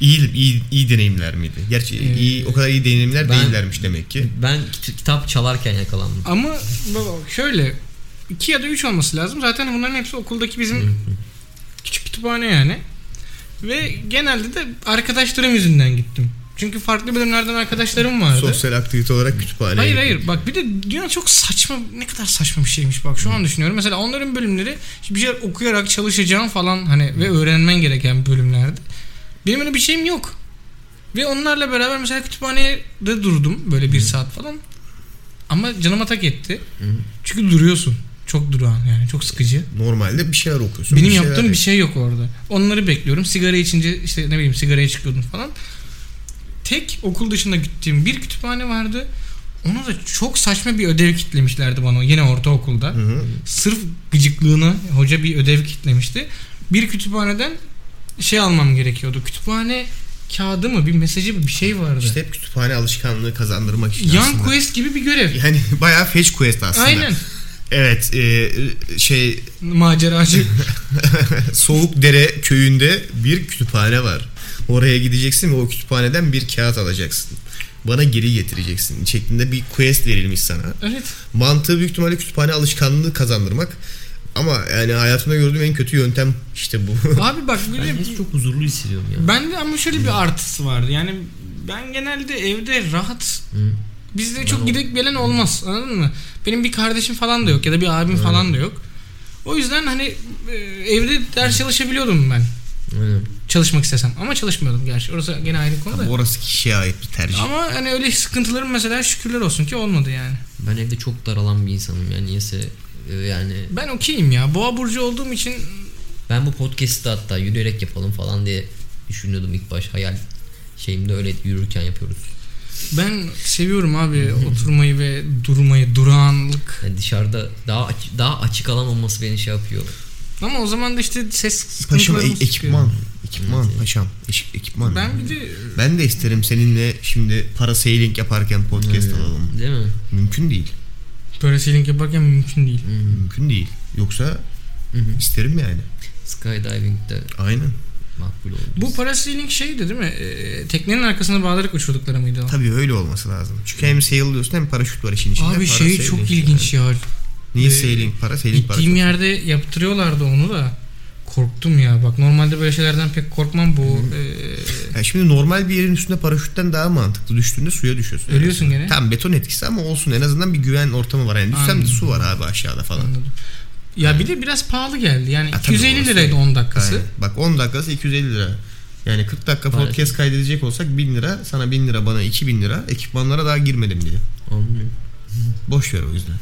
İyi, iyi, iyi deneyimler miydi? Gerçi Ee, iyi, o kadar iyi deneyimler ben- değillermiş demek ki. Ben kit- kitap çalarken yakalandım. Ama baba şöyle iki ya da üç olması lazım. Zaten bunların hepsi okuldaki bizim küçük kütüphane yani. Ve genelde de arkadaşlarım yüzünden gittim. Çünkü farklı bölümlerden arkadaşlarım vardı. Sosyal aktivite olarak kütüphaneye Hayır gittim. hayır bak bir de dünya çok saçma ne kadar saçma bir şeymiş bak şu an düşünüyorum. Mesela onların bölümleri bir şeyler okuyarak çalışacağım falan hani ve öğrenmen gereken bölümlerdi. Benim öyle bir şeyim yok. Ve onlarla beraber mesela kütüphanede durdum böyle bir saat falan. Ama canıma tak etti. Çünkü duruyorsun. Çok durağan yani çok sıkıcı. Normalde bir şeyler okuyorsun. Benim bir şeyler yaptığım bir şey yok orada. Onları bekliyorum. Sigara içince işte ne bileyim sigaraya çıkıyordum falan. Tek okul dışında gittiğim bir kütüphane vardı. Ona da çok saçma bir ödev kitlemişlerdi bana yine ortaokulda. Hı hı. Sırf gıcıklığını hoca bir ödev kitlemişti. Bir kütüphaneden şey almam gerekiyordu. Kütüphane kağıdı mı bir mesajı mı bir şey vardı. İşte hep kütüphane alışkanlığı kazandırmak için Yan aslında. quest gibi bir görev. Yani (laughs) bayağı fetch quest aslında. Aynen. Evet e, şey Maceracı. (laughs) Soğuk Dere köyünde bir kütüphane var. Oraya gideceksin ve o kütüphaneden bir kağıt alacaksın. Bana geri getireceksin şeklinde bir quest verilmiş sana. evet. Mantığı büyük ihtimalle kütüphane alışkanlığı kazandırmak. Ama yani hayatımda gördüğüm en kötü yöntem işte bu. (laughs) Abi bak de Ben de çok huzurlu hissediyorum ya. Bende ama şöyle bir artısı vardı. Yani ben genelde evde rahat Hı. Bizde çok gidip gelen olmaz. Anladın mı? Benim bir kardeşim falan da yok ya da bir abim falan da yok. O yüzden hani e, evde ders çalışabiliyordum ben. Aynen. Çalışmak istesem ama çalışmıyordum gerçi. Orası gene ayrı konu da. Orası kişiye ait bir tercih. Ama hani öyle sıkıntılarım mesela şükürler olsun ki olmadı yani. Ben evde çok daralan bir insanım yani niyeyse e, yani Ben okeyim ya. Boğa burcu olduğum için ben bu podcast'ı hatta yürüyerek yapalım falan diye düşünüyordum ilk baş hayal şeyimde öyle yürürken yapıyoruz. Ben seviyorum abi oturmayı ve durmayı, durağanlık. Yani dışarıda daha daha açık alan olması beni şey yapıyor. Ama o zaman da işte ses Paşam e- çıkıyor. ekipman. Ekipman Evet. paşam. Ekipman. Ben bir de Ben de isterim seninle şimdi parasailing yaparken podcast Hmm. alalım. Değil mi? Mümkün değil. parasailing yaparken mümkün değil. Hmm. Mümkün değil. Yoksa Hı hı. isterim yani. Skydiving'de Aynen. Makbul olur. Bu parasailing şeydi değil mi? Ee, teknenin arkasına bağlayarak uçurdukları mıydı o? Tabii öyle olması lazım. Çünkü hem sail diyorsun hem paraşüt var işin içinde. Abi şey çok yani. ilginç ya. Niye Ee, sailing? Parasailing paraşüt. Gittiğim yerde yaptırıyorlardı onu da. Korktum ya. Bak normalde böyle şeylerden pek korkmam bu. e, Ya şimdi normal bir yerin üstünde paraşütten daha mantıklı. Düştüğünde suya düşüyorsun. Ölüyorsun gene. Tam beton etkisi ama olsun en azından bir güven ortamı var. Yani düşsem de su var abi aşağıda falan. anladım. Ya bir de biraz pahalı geldi. Yani Ha, tabii 250 orası liraydı öyle. 10 dakikası. Aynen. Bak 10 dakikası 250 lira. Yani 40 dakika Maalesef. podcast kaydedecek olsak 1000 lira. Sana 1000 lira bana 2000 lira. Ekipmanlara daha girmedim bile. Anlıyorum. Boş ver o yüzden.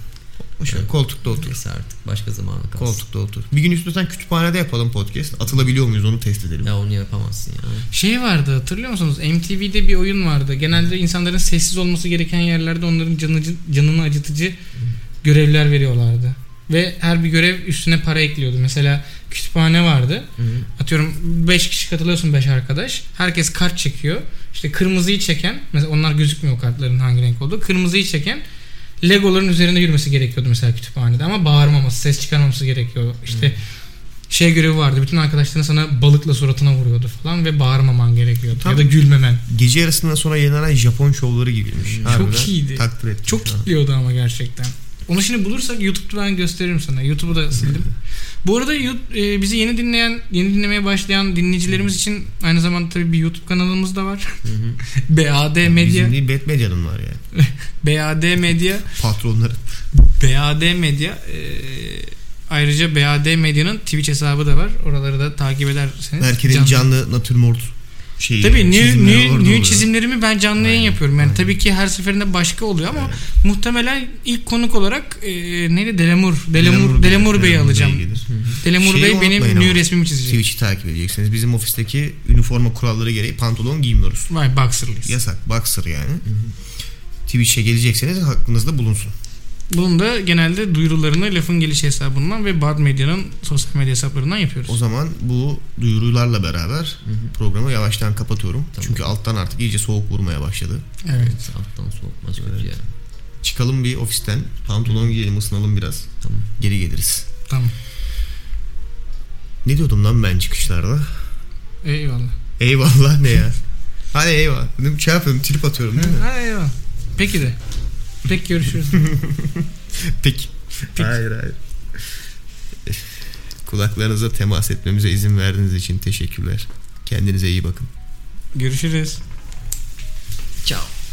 Boş ver. Evet. Koltukta otur. Neyse artık başka zamana kalsın. Koltukta otur. Bir gün istiyorsan kütüphanede yapalım podcast. Atılabiliyor muyuz onu test edelim. Ya onu yapamazsın ya. Şey vardı hatırlıyor musunuz? MTV'de bir oyun vardı. Genelde insanların sessiz olması gereken yerlerde onların canını, canını acıtıcı görevler veriyorlardı. Ve her bir görev üstüne para ekliyordu. Mesela kütüphane vardı. Hı hı. Atıyorum 5 kişi katılıyorsun 5 arkadaş. Herkes kart çekiyor. İşte kırmızıyı çeken mesela onlar gözükmüyor kartların hangi renk olduğu. Kırmızıyı çeken Legoların üzerinde yürümesi gerekiyordu mesela kütüphanede ama bağırmaması, ses çıkarmaması gerekiyor. İşte şey görevi vardı. Bütün arkadaşların sana balıkla suratına vuruyordu falan ve bağırmaman gerekiyordu. Tabii. Ya da gülmemen. Gece yarısından sonra yayınlanan Japon şovları gibiymiş. Çok Harbiden iyiydi. Takdir ettim. Çok kitliyordu ama gerçekten. Onu şimdi bulursak YouTube'da ben gösteririm sana. YouTube'u da sildim. Bu arada e, bizi yeni dinleyen, yeni dinlemeye başlayan dinleyicilerimiz için aynı zamanda tabii bir YouTube kanalımız da var. (laughs) BAD Medya. Bizim değil Bet Medya'nın var yani. (laughs) BAD Medya. Patronları. BAD Medya. e, ayrıca BAD Medya'nın Twitch hesabı da var. Oraları da takip ederseniz. Berker'in canlı- canlı natürmort şeyi. Tabii new, new, new çizimlerimi ben canlı yayın yapıyorum. Yani aynen. tabii ki her seferinde başka oluyor ama muhtemelen ilk konuk olarak e, neydi Delemur Delemur Delemur Bey'i Delemur alacağım. Bey gelir. Delemur Bey benim new resmimi çizecek. Twitch'i takip edeceksiniz. Bizim ofisteki üniforma kuralları gereği pantolon giymiyoruz. Vay boxer'lıyız. Yasak. Boxer yani. Twitch'e gelecekseniz aklınızda bulunsun. Bunun da genelde duyurularını lafın gelişi hesabından ve Bad Medya'nın sosyal medya hesaplarından yapıyoruz. O zaman bu duyurularla beraber programı yavaştan kapatıyorum. Çünkü alttan artık iyice soğuk vurmaya başladı. Evet. Alttan soğutmaz kötü ya. Çıkalım bir ofisten. Pantolon giyelim ısınalım biraz. Tamam. Geri geliriz. Tamam. Ne diyordum lan ben çıkışlarda? Eyvallah. Eyvallah ne ya? Hadi eyvallah. Şey yapıyorum trip atıyorum değil mi? Ha, eyvallah. Peki de. Peki görüşürüz. (laughs) Peki. Hayır hayır. Kulaklarınıza temas etmemize izin verdiğiniz için teşekkürler. Kendinize iyi bakın. görüşürüz. Ciao.